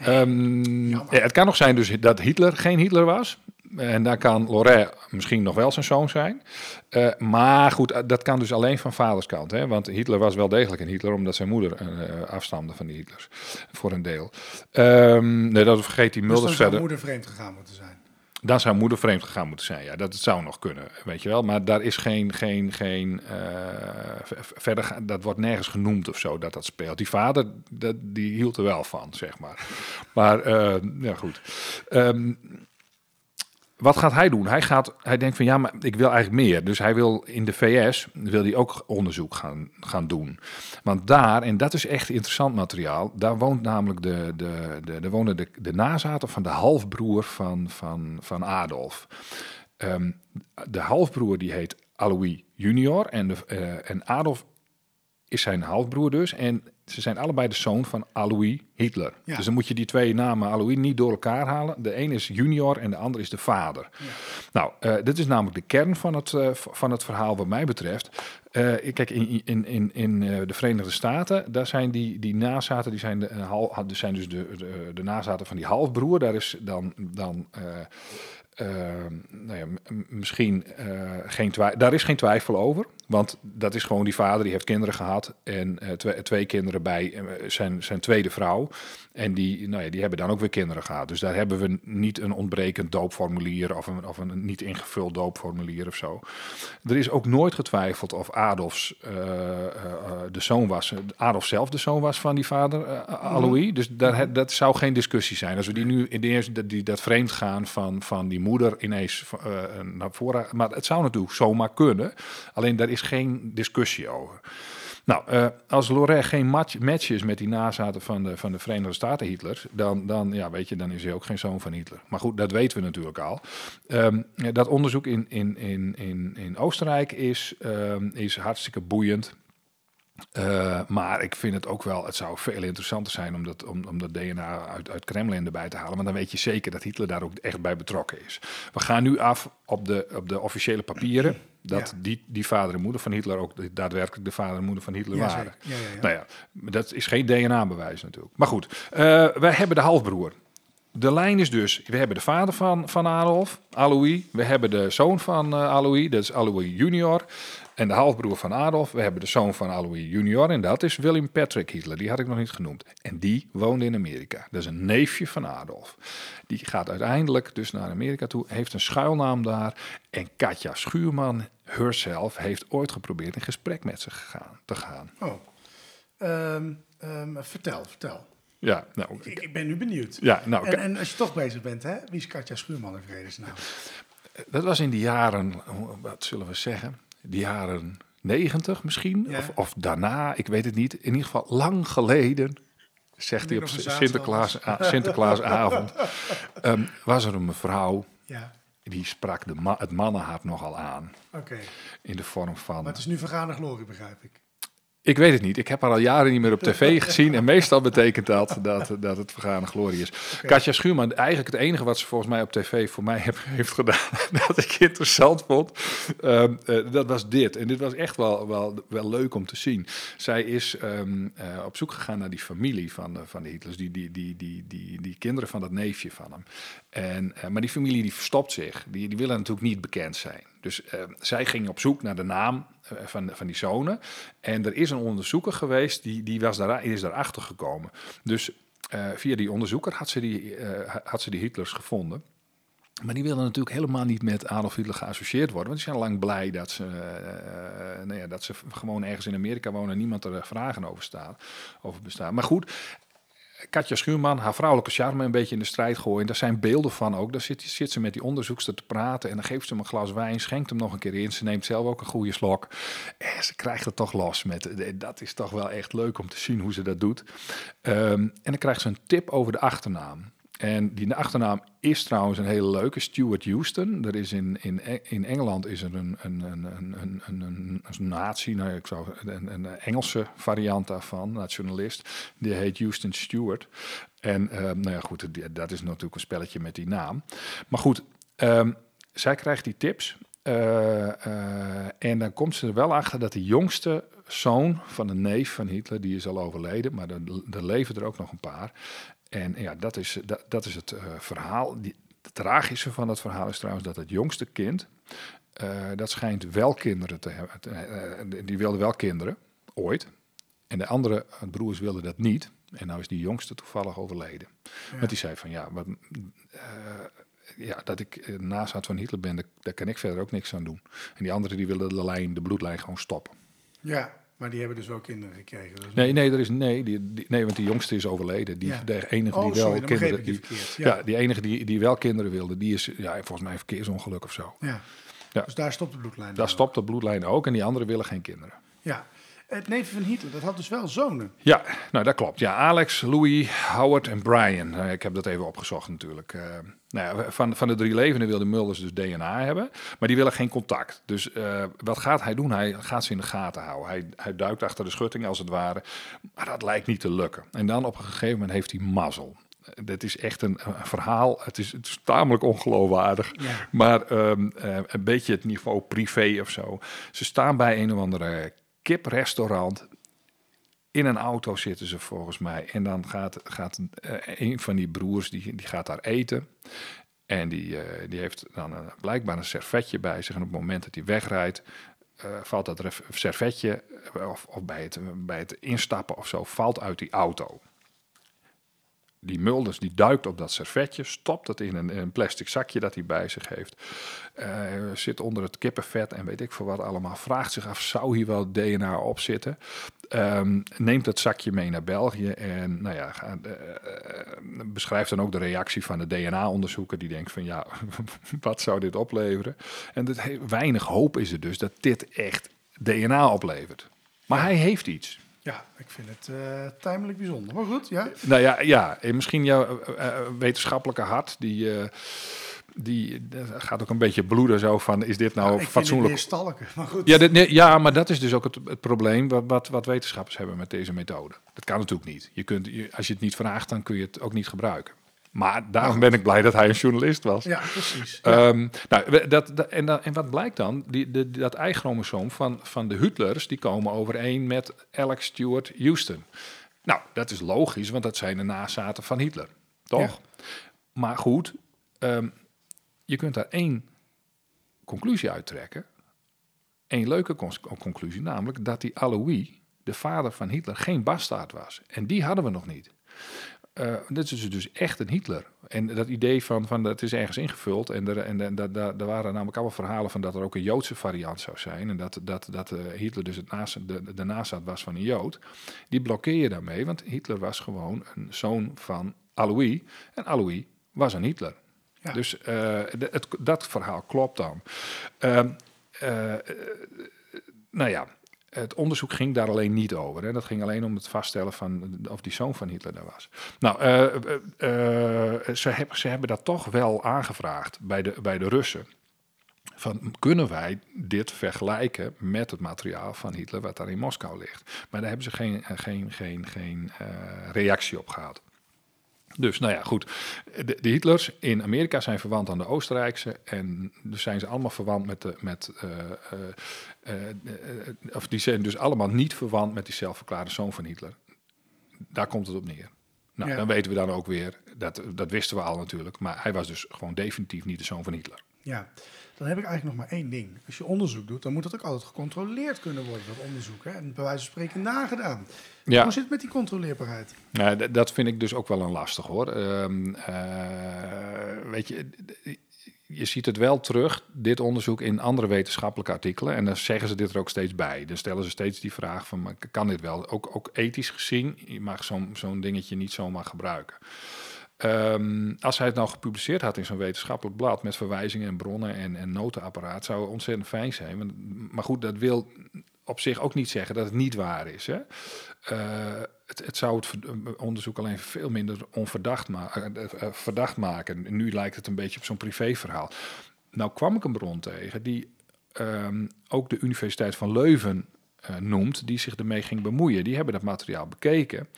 Um, ja, het kan nog zijn dus dat Hitler geen Hitler was. En daar kan Lorraine misschien nog wel zijn zoon zijn. Uh, maar goed, dat kan dus alleen van vaders kant. Hè? Want Hitler was wel degelijk een Hitler, omdat zijn moeder uh, afstamde van die Hitlers. Voor een deel. Um, nee, dat vergeet die Mulders dus dan verder. zou moeder vreemd gegaan moeten zijn. Dan zou moeder vreemd gegaan moeten zijn. Ja, dat zou nog kunnen, weet je wel. Maar daar is geen, geen, geen uh, verder, dat wordt nergens genoemd of zo dat dat speelt. Die vader, dat, die hield er wel van, zeg maar. Maar, ja goed. Um, wat gaat hij doen? Hij, gaat, hij denkt van ja, maar ik wil eigenlijk meer. Dus hij wil in de VS wil hij ook onderzoek gaan, gaan doen. Want daar, en dat is echt interessant materiaal, daar woont namelijk de, de, de, de wonen de, de nazaten van de halfbroer van, van, van Adolf. Um, de halfbroer die heet Alois junior en, de, uh, en Adolf is zijn halfbroer dus. En ze zijn allebei de zoon van Alois Hitler. Ja. Dus dan moet je die twee namen Alois niet door elkaar halen. De een is junior en de ander is de vader. Ja. Nou, uh, dit is namelijk de kern van het, uh, van het verhaal wat mij betreft. Uh, kijk, in, in, in, in de Verenigde Staten, daar zijn die, die nazaten, die zijn, de, zijn dus de, de, de nazaten van die halfbroer. Daar is dan... dan uh, nou ja, misschien uh, geen twijfel. Daar is geen twijfel over. Want dat is gewoon die vader, die heeft kinderen gehad. En uh, twee, twee kinderen bij zijn, zijn tweede vrouw. En die, nou ja, die hebben dan ook weer kinderen gehad. Dus daar hebben we niet een ontbrekend doopformulier of een, of een niet ingevuld doopformulier of zo. Er is ook nooit getwijfeld of Adolfs de zoon was. Adolf zelf de zoon was van die vader, Alois. Dus daar, dat zou geen discussie zijn. Als we die nu in de eerste, die, dat vreemd gaan van, van die moeder ineens uh, naar voren. Maar het zou natuurlijk zomaar kunnen. Alleen daar is geen discussie over. Nou, uh, als Lorraine geen match, is met die nazaten van de, van de Verenigde Staten Hitler, dan, dan, ja, weet je, dan is hij ook geen zoon van Hitler. Maar goed, dat weten we natuurlijk al. Um, dat onderzoek in, in, in, in, in Oostenrijk is, um, is hartstikke boeiend. Uh, maar ik vind het ook wel, het zou veel interessanter zijn om dat, om, om dat DNA uit, uit Kremlin erbij te halen. Want dan weet je zeker dat Hitler daar ook echt bij betrokken is. We gaan nu af op de, op de officiële papieren. Dat ja. die, die vader en moeder van Hitler ook daadwerkelijk de vader en moeder van Hitler Ja, waren. ja. Nou ja, dat is geen DNA-bewijs natuurlijk. Maar goed, uh, wij hebben de halfbroer. De lijn is dus, we hebben de vader van, van Adolf, Alois. We hebben de zoon van uh, Alois, dat is Alois junior. En de halfbroer van Adolf, we hebben de zoon van Alois junior. En dat is William Patrick Hitler, die had ik nog niet genoemd. En die woonde in Amerika. Dat is een neefje van Adolf. Die gaat uiteindelijk dus naar Amerika toe, heeft een schuilnaam daar. En Katja Schuurman, herself, heeft ooit geprobeerd in gesprek met ze gegaan, te gaan. Oh. Um, um, vertel, vertel. Ja, nou, Ik, ik ben nu benieuwd. ja, nou, En, en als je toch bezig bent, hè? wie is Katja Schuurman in vredesnaam? Dat was in de jaren, wat zullen we zeggen, de jaren negentig misschien, Ja. of, of daarna, ik weet het niet. In ieder geval lang geleden, zegt hij op Sinterklaas, a- Sinterklaasavond, Ehm, was er een mevrouw, Ja, die sprak de ma- het mannenhart nogal aan. oké. In de vorm van... Maar het is nu vergane glorie, begrijp ik. Ik weet het niet. Ik heb haar al jaren niet meer op tv gezien. En meestal betekent dat dat, dat het vergane glorie is. Katja Schuurman, eigenlijk het enige wat ze volgens mij op tv voor mij heeft gedaan... dat ik interessant vond, ehm, eh, dat was dit. En dit was echt wel, wel, wel leuk om te zien. Zij is ehm, eh, op zoek gegaan naar die familie van, de- van de Hitlers... die, die, die, die, die, die kinderen van dat neefje van hem. En, eh, maar die familie die verstopt zich. Die, die willen natuurlijk niet bekend zijn. Dus eh, zij ging op zoek naar de naam eh, van, van die zonen. En er is een onderzoeker geweest die, die was daar, is daarachter gekomen. Dus eh, via die onderzoeker had ze die, eh, had ze die Hitlers gevonden. Maar die willen natuurlijk helemaal niet met Adolf Hitler geassocieerd worden. Want die zijn lang blij dat ze, eh, nou ja, dat ze gewoon ergens in Amerika wonen en niemand er vragen over, staat, over bestaat. Maar goed, Katja Schuurman, haar vrouwelijke charme een beetje in de strijd gooien. Daar zijn beelden van ook. Daar zit, zit ze met die onderzoekster te praten en dan geeft ze hem een glas wijn, schenkt hem nog een keer in. Ze neemt zelf ook een goede slok. En ze krijgt het toch los. Met, dat is toch wel echt leuk om te zien hoe ze dat doet. Ehm, en dan krijgt ze een tip over de achternaam. En die achternaam is trouwens een hele leuke, Stuart Houston. Er is in, in, in Engeland is er een, een, een, een, een, een, natie, nou, ik zou, een, Engelse variant daarvan, nationalist. Die heet Houston Stewart. En uh, nou ja, goed, dat is natuurlijk een spelletje met die naam. Maar goed, um, zij krijgt die tips. Uh, uh, en dan komt ze er wel achter dat de jongste zoon van de neef van Hitler, die is al overleden, maar er leven er ook nog een paar. En ja, dat is, dat, dat is het uh, verhaal. Die, het tragische van dat verhaal is trouwens dat het jongste kind, uh, dat schijnt wel kinderen te hebben. Uh, die wilde wel kinderen, ooit. En de andere broers wilden dat niet. En nou is die jongste toevallig overleden. Ja. Want die zei van ja, wat, ja, dat ik nazaat van Hitler ben, daar, daar kan ik verder ook niks aan doen. En die anderen die wilden de lijn, de bloedlijn gewoon stoppen. Ja, maar die hebben dus wel kinderen gekregen. Dus nee, nee, er is, nee, die, die, nee, want die jongste is overleden. Die, ja. De enige oh, die wel sorry, kinderen. Die, ja. ja. die enige die, die wel kinderen wilde, die is ja, volgens mij een verkeersongeluk of zo. Ja. ja. Dus daar stopt de bloedlijn. Daar stopt de bloedlijn ook en die anderen willen geen kinderen. Ja. Het neefje van Hitler, dat had dus wel zonen. Ja, nou dat klopt. Ja, Alex, Louis, Howard en Brian. Uh, ik heb dat even opgezocht natuurlijk. Uh, nou ja, van, van de drie levenden wilde Mulders dus DNA hebben, maar die willen geen contact. Dus uh, wat gaat hij doen? Hij gaat ze in de gaten houden. Hij, hij duikt achter de schutting als het ware, maar dat lijkt niet te lukken. En dan op een gegeven moment heeft hij mazzel. Dit is echt een, een verhaal. Het is, het is tamelijk ongeloofwaardig. Ja. Maar um, een beetje het niveau privé of zo. Ze staan bij een of andere kiprestaurant. In een auto zitten ze volgens mij. En dan gaat, gaat een van die broers, die, die gaat daar eten. En die, uh, die heeft dan een, blijkbaar een servetje bij zich. En op het moment dat hij wegrijdt, uh, valt dat servetje, of, of bij, het, bij het instappen of zo, valt uit die auto die Mulders die duikt op dat servetje, stopt het in een, in een plastic zakje dat hij bij zich heeft. Uh, zit onder het kippenvet en weet ik veel wat allemaal. Vraagt zich af, zou hier wel DNA op zitten? Um, neemt dat zakje mee naar België en nou ja, uh, uh, beschrijft dan ook de reactie van de DNA-onderzoeker. Die denkt van ja, wat zou dit opleveren? En dat weinig hoop is er dus dat dit echt DNA oplevert. Maar hij heeft iets. Ja, ik vind het uh, tamelijk bijzonder. Maar goed, ja. Nou ja, ja en misschien jouw uh, uh, wetenschappelijke hart, die, die gaat ook een beetje bloeden zo van, is dit nou ja, fatsoenlijk? Ik stalken, maar goed. Ja, dit, nee, ja, maar dat is dus ook het, het probleem wat, wat, wat, wetenschappers hebben met deze methode. Dat kan natuurlijk niet. Je kunt, je, als je het niet vraagt, dan kun je het ook niet gebruiken. Maar daarom ben ik blij dat hij een journalist was. Ja, precies. Um, nou, dat, dat, en, en wat blijkt dan? Die, de, dat eichromosoom van, van de Hitlers, die komen overeen met Alex Stewart Houston. Nou, dat is logisch, want dat zijn de nazaten van Hitler. Toch? Ja. Maar goed, um, je kunt daar één conclusie uittrekken. Eén leuke conclusie, namelijk dat die Alois, de vader van Hitler, geen bastaard was. En die hadden we nog niet. Uh, dit is dus echt een Hitler. En dat idee van, van dat is ergens ingevuld. En, er, en, en dat, daar waren namelijk allemaal verhalen van dat er ook een Joodse variant zou zijn. En dat, dat, dat uh, Hitler dus het naast, de, de nazaat was van een Jood. Die blokkeer je daarmee, want Hitler was gewoon een zoon van Alois. En Alois was een Hitler. Ja. Dus uh, de, het, dat verhaal klopt dan. nou ja, het onderzoek ging daar alleen niet over. Hè. Dat ging alleen om het vaststellen van of die zoon van Hitler daar was. Nou, uh, uh, ze, hebben, ze hebben dat toch wel aangevraagd bij de, bij de Russen. Van, kunnen wij dit vergelijken met het materiaal van Hitler wat daar in Moskou ligt? Maar daar hebben ze geen, geen, geen, geen reactie op gehad. Dus nou ja, goed. De, de, Hitlers in Amerika zijn verwant aan de Oostenrijkse. En dus zijn ze allemaal verwant met de. Met, uh, uh, uh, of die zijn dus allemaal niet verwant met die zelfverklaarde zoon van Hitler. Daar komt het op neer. Nou, Ja. dan weten we dan ook weer, dat, dat wisten we al natuurlijk, maar hij was dus gewoon definitief niet de zoon van Hitler. Ja, dan heb ik eigenlijk nog maar één ding. Als je onderzoek doet, dan moet dat ook altijd gecontroleerd kunnen worden, dat onderzoek. Hè? En bij wijze van spreken nagedaan. Ja. Hoe zit het met die controleerbaarheid? Ja, d- dat vind ik dus ook wel een lastig hoor. Ehm, eh, weet je, je ziet het wel terug, dit onderzoek, in andere wetenschappelijke artikelen. En dan zeggen ze dit er ook steeds bij. Dan stellen ze steeds die vraag van, kan dit wel? Ook, ook ethisch gezien, je mag zo'n zo'n dingetje niet zomaar gebruiken. Ehm, als hij het nou gepubliceerd had in zo'n wetenschappelijk blad met verwijzingen en bronnen en, en notenapparaat, zou het ontzettend fijn zijn. Maar, goed, dat wil op zich ook niet zeggen dat het niet waar is. Hè? Eh, het, het zou het ver- onderzoek alleen veel minder onverdacht ma eh, eh, verdacht maken. En nu lijkt het een beetje op zo'n privéverhaal. Nou kwam ik een bron tegen die ehm, ook de Universiteit van Leuven eh, noemt, die zich ermee ging bemoeien. Die hebben dat materiaal bekeken.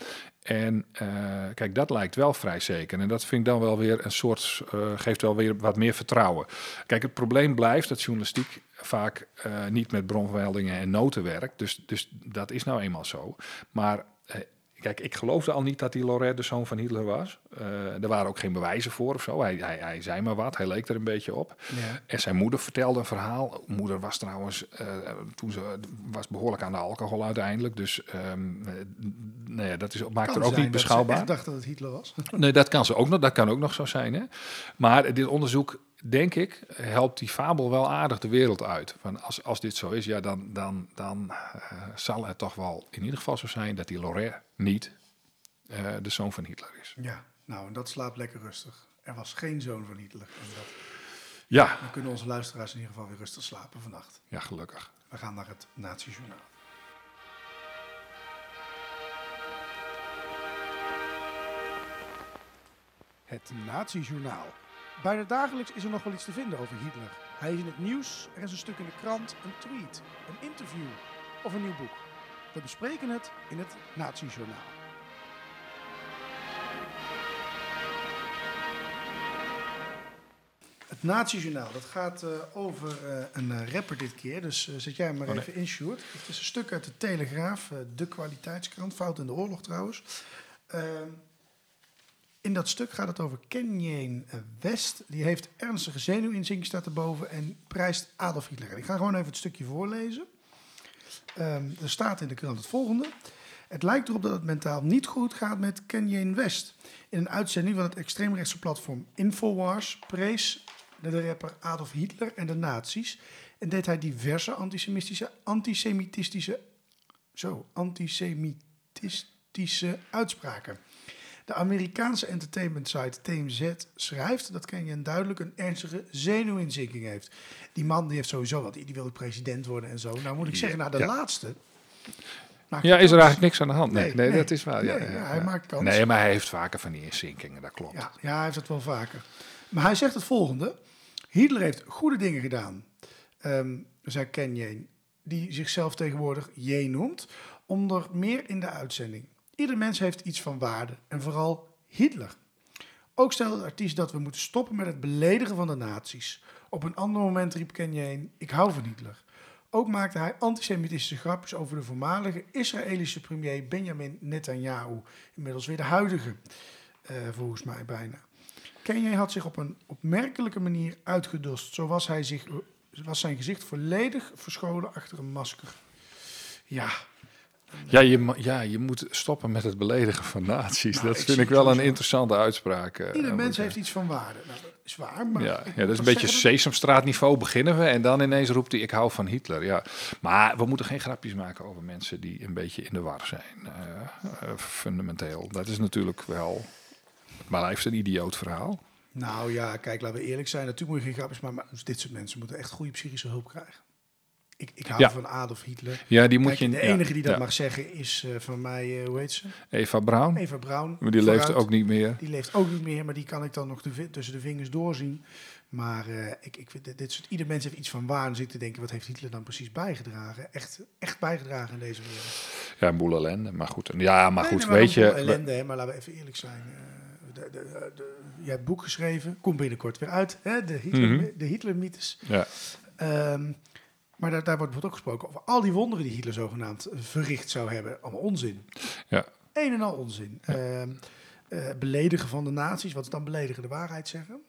En eh, kijk, dat lijkt wel vrij zeker. En dat vind ik dan wel weer een soort, eh, geeft wel weer wat meer vertrouwen. Kijk, het probleem blijft dat journalistiek vaak eh, niet met bronvermeldingen en noten werkt. Dus, dus dat is nou eenmaal zo. Maar kijk, ik geloofde al niet dat die Lorette de zoon van Hitler was. Eh, er waren ook geen bewijzen voor of zo. Hij, hij, hij zei maar wat, hij leek er een beetje op. Ja. En zijn moeder vertelde een verhaal. Moeder was trouwens, eh, toen ze was behoorlijk aan de alcohol uiteindelijk. Dus nou ja, dat is, maakt er ook niet beschouwbaar. Ik dacht dat het Hitler was. Nee, dat kan, ze ook nog, dat kan ook nog zo zijn. Hè? Maar dit onderzoek, denk ik, helpt die fabel wel aardig de wereld uit. Van als, als dit zo is, ja, dan, dan, dan eh, zal het toch wel in ieder geval zo zijn dat die Lorraine niet eh, de zoon van Hitler is. Ja, nou, en dat slaapt lekker rustig. Er was geen zoon van Hitler. En dat, Ja, dan kunnen onze luisteraars in ieder geval weer rustig slapen vannacht. ja gelukkig. We gaan naar het Nazi-journaal. Het Nazi-journaal. Bijna dagelijks is er nog wel iets te vinden over Hitler. Hij is in het nieuws, er is een stuk in de krant, een tweet, een interview of een nieuw boek. We bespreken het in het Nazi-journaal. Het Nazi-journaal, dat gaat eh, over eh, een eh, rapper dit keer. Dus zet jij hem maar Oh, nee. even in, Sjoerd. Het is een stuk uit de Telegraaf, de kwaliteitskrant, fout in de oorlog trouwens. In dat stuk gaat het over Kanye West. Die heeft ernstige zenuwinzinking, staat erboven, en prijst Adolf Hitler. Ik ga gewoon even het stukje voorlezen. Ehm, er staat in de krant het volgende. Het lijkt erop dat het mentaal niet goed gaat met Kanye West. In een uitzending van het extreemrechtse platform Infowars prees de rapper Adolf Hitler en de nazi's. En deed hij diverse antisemitische, antisemitistische, zo, antisemitistische uitspraken. De Amerikaanse entertainment site TMZ schrijft dat Kanye duidelijk een ernstige zenuwinzinking heeft. Die man die heeft sowieso wat, die wil president worden en zo. Nou moet ik zeggen, nou de Ja. laatste. Ja, is er kans. eigenlijk niks aan de hand? Nee, Nee, nee, nee. dat is waar. Ja, Nee, ja, ja, hij maakt kans. Nee, maar hij heeft vaker van die inzinkingen, dat klopt. Ja, ja, hij heeft het wel vaker. Maar hij zegt het volgende. Hitler heeft goede dingen gedaan, ehm zei Kanye, die zichzelf tegenwoordig J noemt, onder meer in de uitzending. Ieder mens heeft iets van waarde en vooral Hitler. Ook stelde de artiest dat we moeten stoppen met het beledigen van de nazi's. Op een ander moment riep Kanye, ik hou van Hitler. Ook maakte hij antisemitische grapjes over de voormalige Israëlische premier Benjamin Netanyahu. Inmiddels weer de huidige, eh, volgens mij bijna. Kanye had zich op een opmerkelijke manier uitgedost. Zo was, hij zich, was zijn gezicht volledig verscholen achter een masker. Ja, Ja, je, ja, je moet stoppen met het beledigen van nazi's. Nou, dat ik vind ik wel een interessante uitspraak. eh, ieder mens heeft iets van waarde. Nou, dat is waar, maar... Ja, ja, dat is een beetje Sesamstraatniveau beginnen we en dan ineens roept hij ik hou van Hitler. Ja. Maar we moeten geen grapjes maken over mensen die een beetje in de war zijn. eh, eh, fundamenteel. Dat is natuurlijk wel... Maar hij heeft een idioot verhaal. Nou ja, kijk, laten we eerlijk zijn. Natuurlijk moet je geen grapjes maken, maar dit soort mensen moeten echt goede psychische hulp krijgen. Ik, ik hou Ja. van Adolf Hitler. Ja, die moet Kijk, je... de ja, enige die dat ja. mag zeggen is eh, van mij, eh, hoe heet ze? Eva Braun, Eva Braun. maar die leeft ook niet meer. Die leeft ook niet meer, maar die kan ik dan nog de tussen de vingers doorzien. Maar eh, ik, ik vind dit, dit soort, ieder mens heeft iets van waar. En zit te denken, wat heeft Hitler dan precies bijgedragen? Echt, echt bijgedragen in deze wereld. Ja, een boel ellende. Maar goed, ja, maar Nee, goed, nee, maar weet een boel je... Ellende, hè, maar laten we even eerlijk zijn. de, de, de, je hebt boek geschreven, komt binnenkort weer uit. Hè, de Hitler, Mhm. Hitler-mythes. Ja, Ehm, maar daar, daar wordt bijvoorbeeld ook gesproken over al die wonderen die Hitler zogenaamd verricht zou hebben. Allemaal onzin. ja. Een en al onzin. Ehm, eh, beledigen van de naties. Wat is dan beledigen de waarheid zeggen?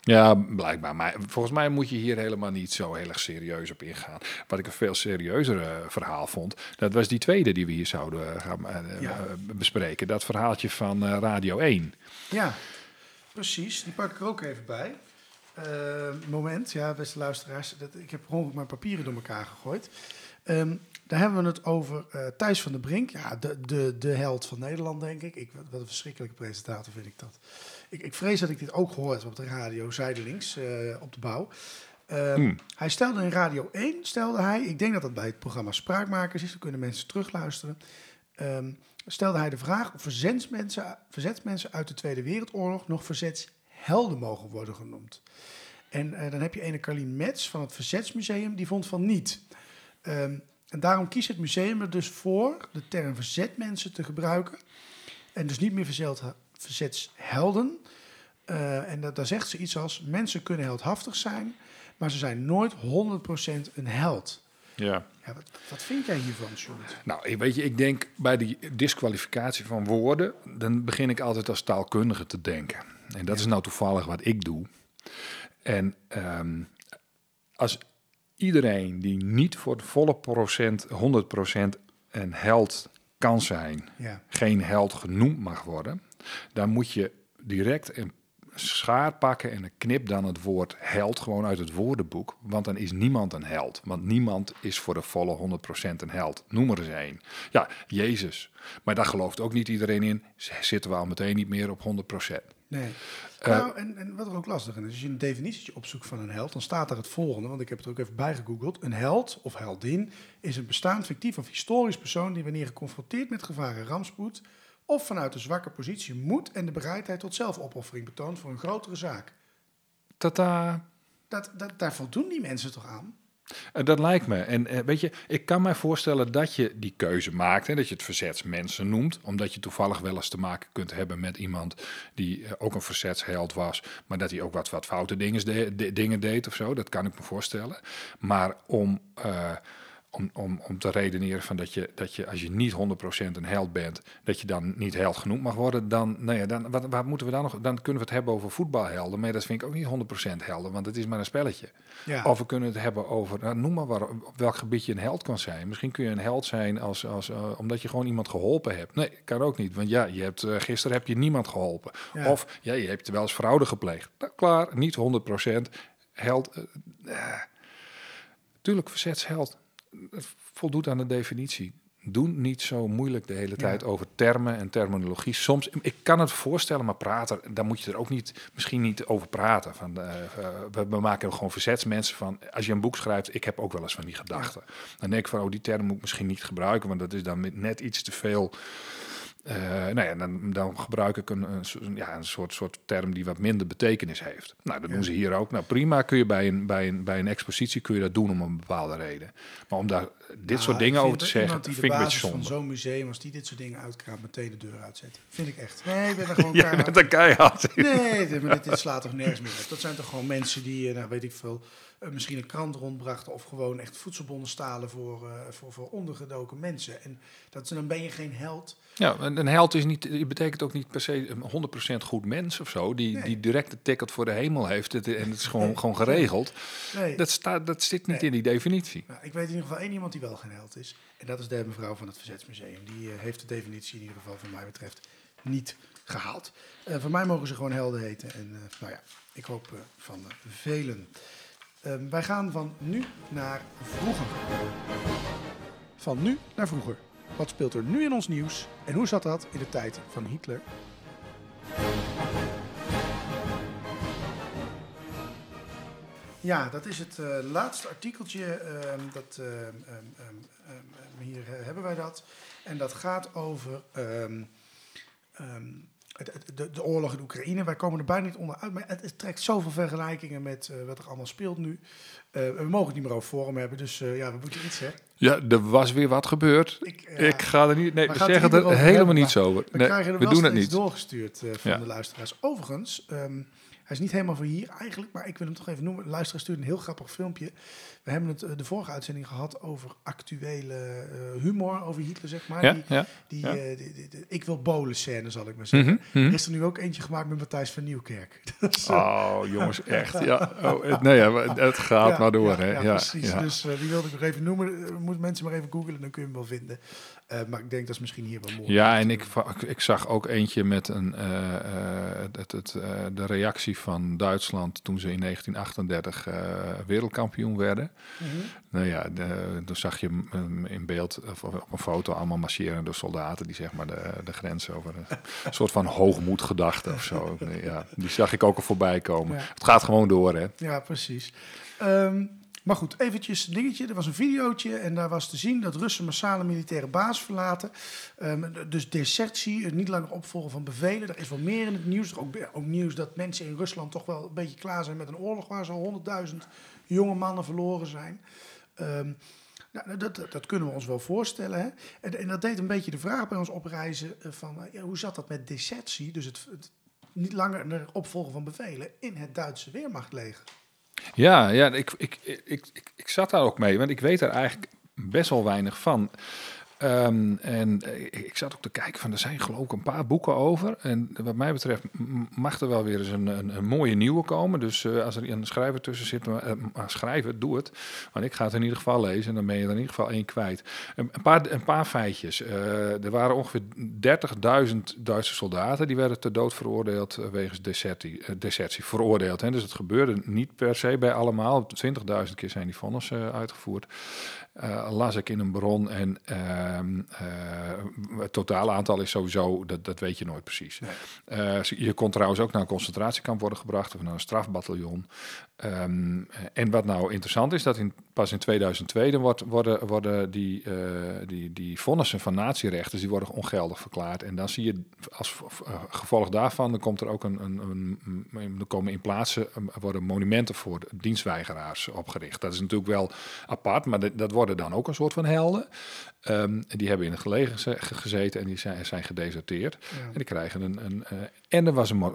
Ja, blijkbaar. Maar volgens mij moet je hier helemaal niet zo heel erg serieus op ingaan. Wat ik een veel serieuzer eh, verhaal vond, dat was die tweede die we hier zouden gaan eh, Ja. eh, bespreken. Dat verhaaltje van eh, Radio 1. Ja, precies. Die pak ik er ook even bij. Eh, moment, ja, beste luisteraars. Dat, ik heb gewoon mijn papieren door elkaar gegooid. Ehm, daar hebben we het over eh, Thijs van der Brink. Ja, de, de, de held van Nederland, denk ik. ik. Wat een verschrikkelijke presentator vind ik dat. Ik, ik vrees dat ik dit ook gehoord heb op de radio, zijdelings, eh, op de bouw. Ehm, Hmm. Hij stelde in Radio 1, stelde hij, ik denk dat dat bij het programma Spraakmakers is, dan kunnen mensen terugluisteren. Ehm, stelde hij de vraag of verzetsmensen, verzetsmensen uit de Tweede Wereldoorlog nog verzetshelden mogen worden genoemd. En eh, dan heb je ene Carlien Metz van het Verzetsmuseum, die vond van niet. Ehm, en daarom kiest het museum er dus voor de term verzetmensen te gebruiken. En dus niet meer verzeld, verzetshelden. Eh, en dat, daar zegt ze iets als: mensen kunnen heldhaftig zijn, maar ze zijn nooit 100% een held. Ja. Ja, wat, wat vind jij hiervan, Sjoerd? Nou, ik weet je, ik denk bij die disqualificatie van woorden, dan begin ik altijd als taalkundige te denken. En dat is nou toevallig wat ik doe. En ehm, als iedereen die niet voor het volle procent, 100% een held kan zijn, Ja, geen held genoemd mag worden, dan moet je direct een schaar pakken en knip dan het woord held gewoon uit het woordenboek. Want dan is niemand een held. Want niemand is voor de volle 100% een held. Noem er eens één. Ja, Jezus. Maar daar gelooft ook niet iedereen in. Zitten we al meteen niet meer op 100%. Nee. Eh, nou, en, en wat er ook lastig is, als je een definitie opzoekt van een held, dan staat er het volgende, want ik heb het er ook even bij gegoogeld. Een held of heldin is een bestaand fictief of historisch persoon die wanneer geconfronteerd met gevaar en rampspoed of vanuit een zwakke positie moed en de bereidheid tot zelfopoffering betoont voor een grotere zaak. Tata. Dat, dat, daar voldoen die mensen toch aan? Eh, Dat lijkt me. En eh, weet je, ik kan mij voorstellen dat je die keuze maakt en dat je het verzetsmensen noemt, omdat je toevallig wel eens te maken kunt hebben met iemand die eh, ook een verzetsheld was, maar dat hij ook wat, wat foute dingen, dingen deed of zo. Dat kan ik me voorstellen. Maar om, om, om, om te redeneren van dat je, dat je als je niet 100% een held bent, dat je dan niet held genoemd mag worden, dan, nou ja, dan wat, waar moeten we dan nog? Dan kunnen we het hebben over voetbalhelden, maar dat vind ik ook niet 100% helden, want het is maar een spelletje. Ja. Of we kunnen het hebben over, nou, noem maar waar, op welk gebied je een held kan zijn. Misschien kun je een held zijn als, als, eh, omdat je gewoon iemand geholpen hebt. Nee, kan ook niet. Want ja, je hebt, eh, gisteren heb je niemand geholpen. Ja. Of ja, je hebt wel eens fraude gepleegd. Nou, klaar, niet 100% held. eh. tuurlijk, verzetsheld. Voldoet aan de definitie. Doe niet zo moeilijk de hele tijd over termen en terminologie. Soms, ik kan het voorstellen, maar praten, daar moet je er ook niet, misschien niet over praten. Van, eh, we, we maken er gewoon verzetsmensen van. Als je een boek schrijft, ik heb ook wel eens van die gedachten. Dan denk ik van, oh, die term moet ik misschien niet gebruiken, want dat is dan met net iets te veel. Eh, nou ja, dan, dan gebruik ik een, ja, een soort, soort term die wat minder betekenis heeft. Nou, dat doen ze hier ook. Nou, prima kun je bij een, bij, een, bij een expositie kun je dat doen om een bepaalde reden. Maar om daar dit Nou, soort dingen over te zeggen, vind ik een beetje basis van zonde. zo'n museum, als die dit soort dingen uitkraamt, meteen de deur uitzet. Vind ik echt. Nee, ik ben er gewoon klaar bent een keihard. Nee, dit, maar dit, dit slaat toch nergens meer op. Dat zijn toch gewoon mensen die, eh, nou, weet ik veel, eh, misschien een krant rondbrachten of gewoon echt voedselbonnen stalen voor, voor, voor ondergedoken mensen. En dat, dan ben je geen held. Ja, een held is niet, betekent ook niet per se een 100% goed mens of zo, die, Nee. die direct de ticket voor de hemel heeft het- en het is gewoon, gewoon geregeld. Nee. Dat, staat, dat zit niet in die definitie. Nou, ik weet in ieder geval één iemand die wel geen held is. En dat is de mevrouw van het Verzetsmuseum. Die eh, heeft de definitie in ieder geval, van mij betreft, niet gehaald. Eh voor mij mogen ze gewoon helden heten. En eh, nou ja, ik hoop van velen. Ehm, wij gaan van nu naar vroeger. Van nu naar vroeger. Wat speelt er nu in ons nieuws? En hoe zat dat in de tijd van Hitler? Ja, dat is het eh, laatste artikeltje. ehm, dat, ehm, ehm, hier eh, hebben wij dat. En dat gaat over de, de oorlog in Oekraïne. Wij komen er bijna niet onderuit, maar het, het trekt zoveel vergelijkingen met eh, wat er allemaal speelt nu. Eh, we mogen het niet meer over Forum hebben, dus eh, ja, we moeten iets, hè? Ja, er was weer wat gebeurd. Ik, Ik, ga er niet... Nee, We zeggen er helemaal hebben, niet zo over. We Nee, er we wel doen het niet. doorgestuurd van Ja. de luisteraars. Overigens, ehm, hij is niet helemaal voor hier eigenlijk, maar ik wil hem toch even noemen. De luisteraar stuurde een heel grappig filmpje. We hebben het eh, de vorige uitzending gehad over actuele eh, humor over Hitler, zeg maar. Ja, Die, ja. die, ja. eh, die- die- die- ik wil bolen scène, zal ik maar zeggen. Mhm, mhm. Er is er nu ook eentje gemaakt met Matthijs van Nieuwkerk. Oh, jongens, echt. Ja. Oh, het, nee, het gaat maar door, hè. Ja, precies. Dus die wilde ik nog even noemen. Moeten mensen maar even googlen, dan kun je hem wel vinden. Eh, maar ik denk dat is misschien hier wel mooi. Ja, en ik, ik zag ook eentje met een, eh, eh, het, het, de reactie van Duitsland toen ze in 1938 eh, wereldkampioen werden. Mhm. Nou ja, dan zag je in beeld of op een foto allemaal marcherende soldaten die zeg maar de, de grens over een soort van hoogmoedgedachte of zo. Ja, die zag ik ook al voorbij komen. Ja. Het gaat gewoon door, hè? Ja, precies. Ehm, maar goed, eventjes een dingetje. Er was een videootje en daar was te zien dat Russen massale militaire basis verlaten. Ehm, dus desertie, het niet langer opvolgen van bevelen. Er is wel meer in het nieuws. Ook, ook nieuws dat mensen in Rusland toch wel een beetje klaar zijn met een oorlog waar zo'n 100.000 jonge mannen verloren zijn. Ehm, nou, dat, dat, dat kunnen we ons wel voorstellen. Hè? En, en dat deed een beetje de vraag bij ons oprijzen eh, van eh, ja, hoe zat dat met desertie? Dus het, het niet langer opvolgen van bevelen in het Duitse Weermachtleger. Ja, ja ik, ik, ik, ik, zat daar ook mee, want ik weet er eigenlijk best wel weinig van. Ehm, en eh, ik, zat ook te kijken van, er zijn geloof ik een paar boeken over. En wat mij betreft mag er wel weer eens een, een, een mooie nieuwe komen. Dus eh, als er een schrijver tussen zit, maar, eh, het, doe het. Want ik ga het in ieder geval lezen en dan ben je er in ieder geval één kwijt. Een, paar, een paar feitjes. Er waren ongeveer 30.000 Duitse soldaten die werden ter dood veroordeeld wegens desertie, desertie. Veroordeeld, hè? dus het gebeurde niet per se bij allemaal. 20.000 keer zijn die vonnissen uitgevoerd. Uh, las ik in een bron en uh, het totale aantal is sowieso, dat, dat weet je nooit precies. Nee. Uh, je kon trouwens ook naar een concentratiekamp worden gebracht of naar een strafbataljon. Um, en wat nou interessant is, dat in, pas in 2002 dan wordt, worden, worden die, uh, die, die vonnissen van natierechters, die worden ongeldig verklaard. En dan zie je als gevolg daarvan, dan komt er ook een, een, een, er komen in plaatsen, worden monumenten voor dienstweigeraars opgericht. Dat is natuurlijk wel apart, maar dat, dat worden dan ook een soort van helden. Um, die hebben in het gelegen gezeten en die zijn, zijn gedeserteerd. Ja. En die krijgen een. een uh, en er was een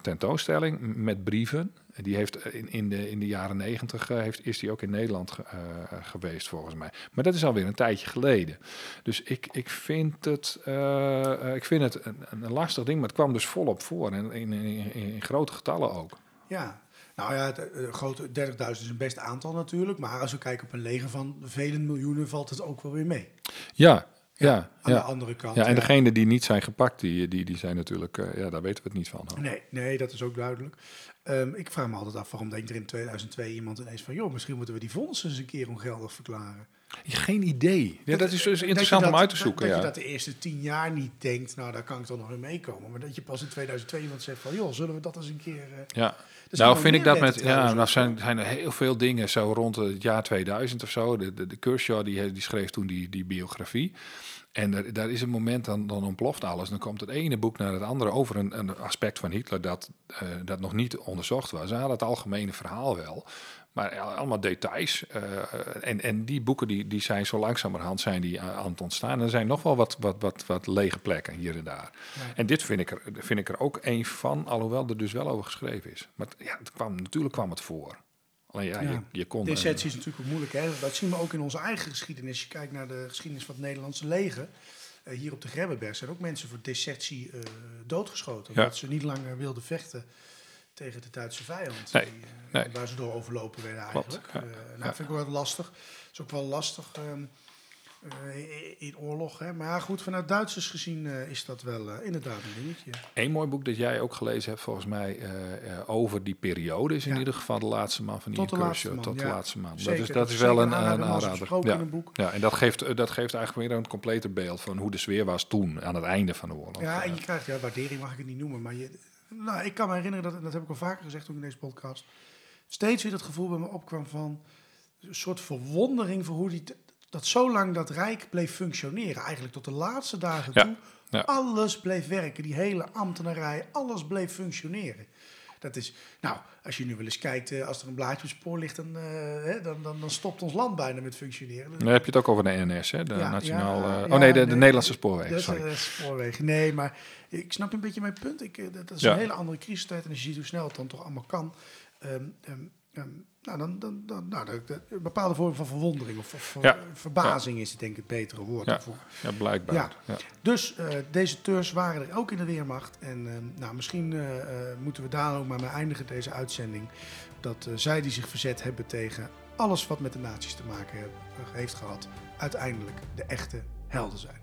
tentoonstelling met brieven. Die heeft in, in, de, in de jaren negentig uh, is die ook in Nederland ge, uh, geweest, volgens mij. Maar dat is alweer een tijdje geleden. Dus ik, ik vind het, uh, ik vind het een, een, lastig ding, maar het kwam dus volop voor. En in, in, in grote getallen ook. Ja, nou ja, het, uh, grote 30.000 is een best aantal natuurlijk. Maar als we kijken op een leger van vele miljoenen, valt het ook wel weer mee. Ja, ja, aan ja. de andere kant. Ja, en degenen die niet zijn gepakt, die, die, die zijn natuurlijk, uh, ja, daar weten we het niet van. Hoor. Nee, nee, dat is ook duidelijk. Um, ik vraag me altijd af, waarom denkt er in 2002 iemand ineens van, joh, misschien moeten we die fondsen eens een keer ongeldig verklaren. Geen idee. Ja, dat is dus interessant dat, om uit te zoeken. Dat, ja. je dat de eerste tien jaar niet denkt, nou, daar kan ik toch nog in meekomen. Maar dat je pas in 2002 iemand zegt van, joh, zullen we dat eens een keer... Uh, ja. Nou, vind ik dat met. Ja, nou zijn, zijn er heel veel dingen zo rond het jaar 2000 of zo. De, de, de Kershaw die, die schreef toen die, die biografie. En er, daar is een moment, dan, dan ontploft alles. Dan komt het ene boek naar het andere over een, een aspect van Hitler dat, uh, dat nog niet onderzocht was. Ze hadden het algemene verhaal wel. Maar allemaal details. Uh, en, en die boeken die, die zijn zo langzamerhand zijn die aan het ontstaan. En er zijn nog wel wat, wat, wat, wat lege plekken hier en daar. Ja. En dit vind ik, er, vind ik er ook een van, alhoewel er dus wel over geschreven is. Maar ja, het kwam, natuurlijk kwam het voor. Alleen ja, ja. Je, je kon... Desertie is natuurlijk ook moeilijk. Hè? Dat zien we ook in onze eigen geschiedenis. Je kijkt naar de geschiedenis van het Nederlandse leger. Uh, hier op de Grebbeberg zijn ook mensen voor desertie uh, doodgeschoten. Omdat ja. ze niet langer wilden vechten tegen de Duitse vijand. Nee, die, nee. Waar ze door overlopen werden eigenlijk. Ja. Uh, nou, ja. vind ik wel lastig. Het is ook wel lastig um, uh, in oorlog. Hè? Maar goed, vanuit Duitsers gezien uh, is dat wel uh, inderdaad een dingetje. Eén mooi boek dat jij ook gelezen hebt, volgens mij, over die periode, is in Ja. ieder geval de laatste man van die de laatste Tot de laatste man. Zeker, dat is, dat is wel een, aanrader, Ja. in een boek. ja, en dat geeft, dat geeft eigenlijk weer een completer beeld van hoe de sfeer was toen, aan het einde van de oorlog. Ja, en je krijgt, ja, waardering mag ik het niet noemen, maar je, nou, ik kan me herinneren, dat, en dat heb ik al vaker gezegd ook in deze podcast, steeds weer het gevoel bij me opkwam van een soort verwondering voor hoe die, dat zo lang dat Rijk bleef functioneren. Eigenlijk tot de laatste dagen Ja, toe. ja. Alles bleef werken, die hele ambtenarij, alles bleef functioneren. Dat is, nou, als je nu wel eens kijkt, eh, als er een blaadje op spoor ligt, dan, eh, hè, dan, dan, dan stopt ons land bijna met functioneren. Dan heb je het ook over de NS, hè? De Ja, Nationaal... ja, eh, oh nee, de, de nee, Nederlandse spoorwegen, is, sorry. eh, spoorwegen. Nee, maar ik snap een beetje mijn punt. Ik, eh, dat, is een hele andere crisistijd. En als je ziet hoe snel het dan toch allemaal kan. ehm, nou, dan, dan, dan, nou, een bepaalde vorm van verwondering of, of Ja. verbazing is het denk ik het betere woord. Ja. daarvoor. Ja, blijkbaar. Ja. Ja. Dus eh deserteurs waren er ook in de Weermacht. En ehm, nou, misschien eh, eh, moeten we daar ook maar mee eindigen, deze uitzending. Dat eh, zij die zich verzet hebben tegen alles wat met de nazi's te maken he- heeft gehad, uiteindelijk de echte helden zijn.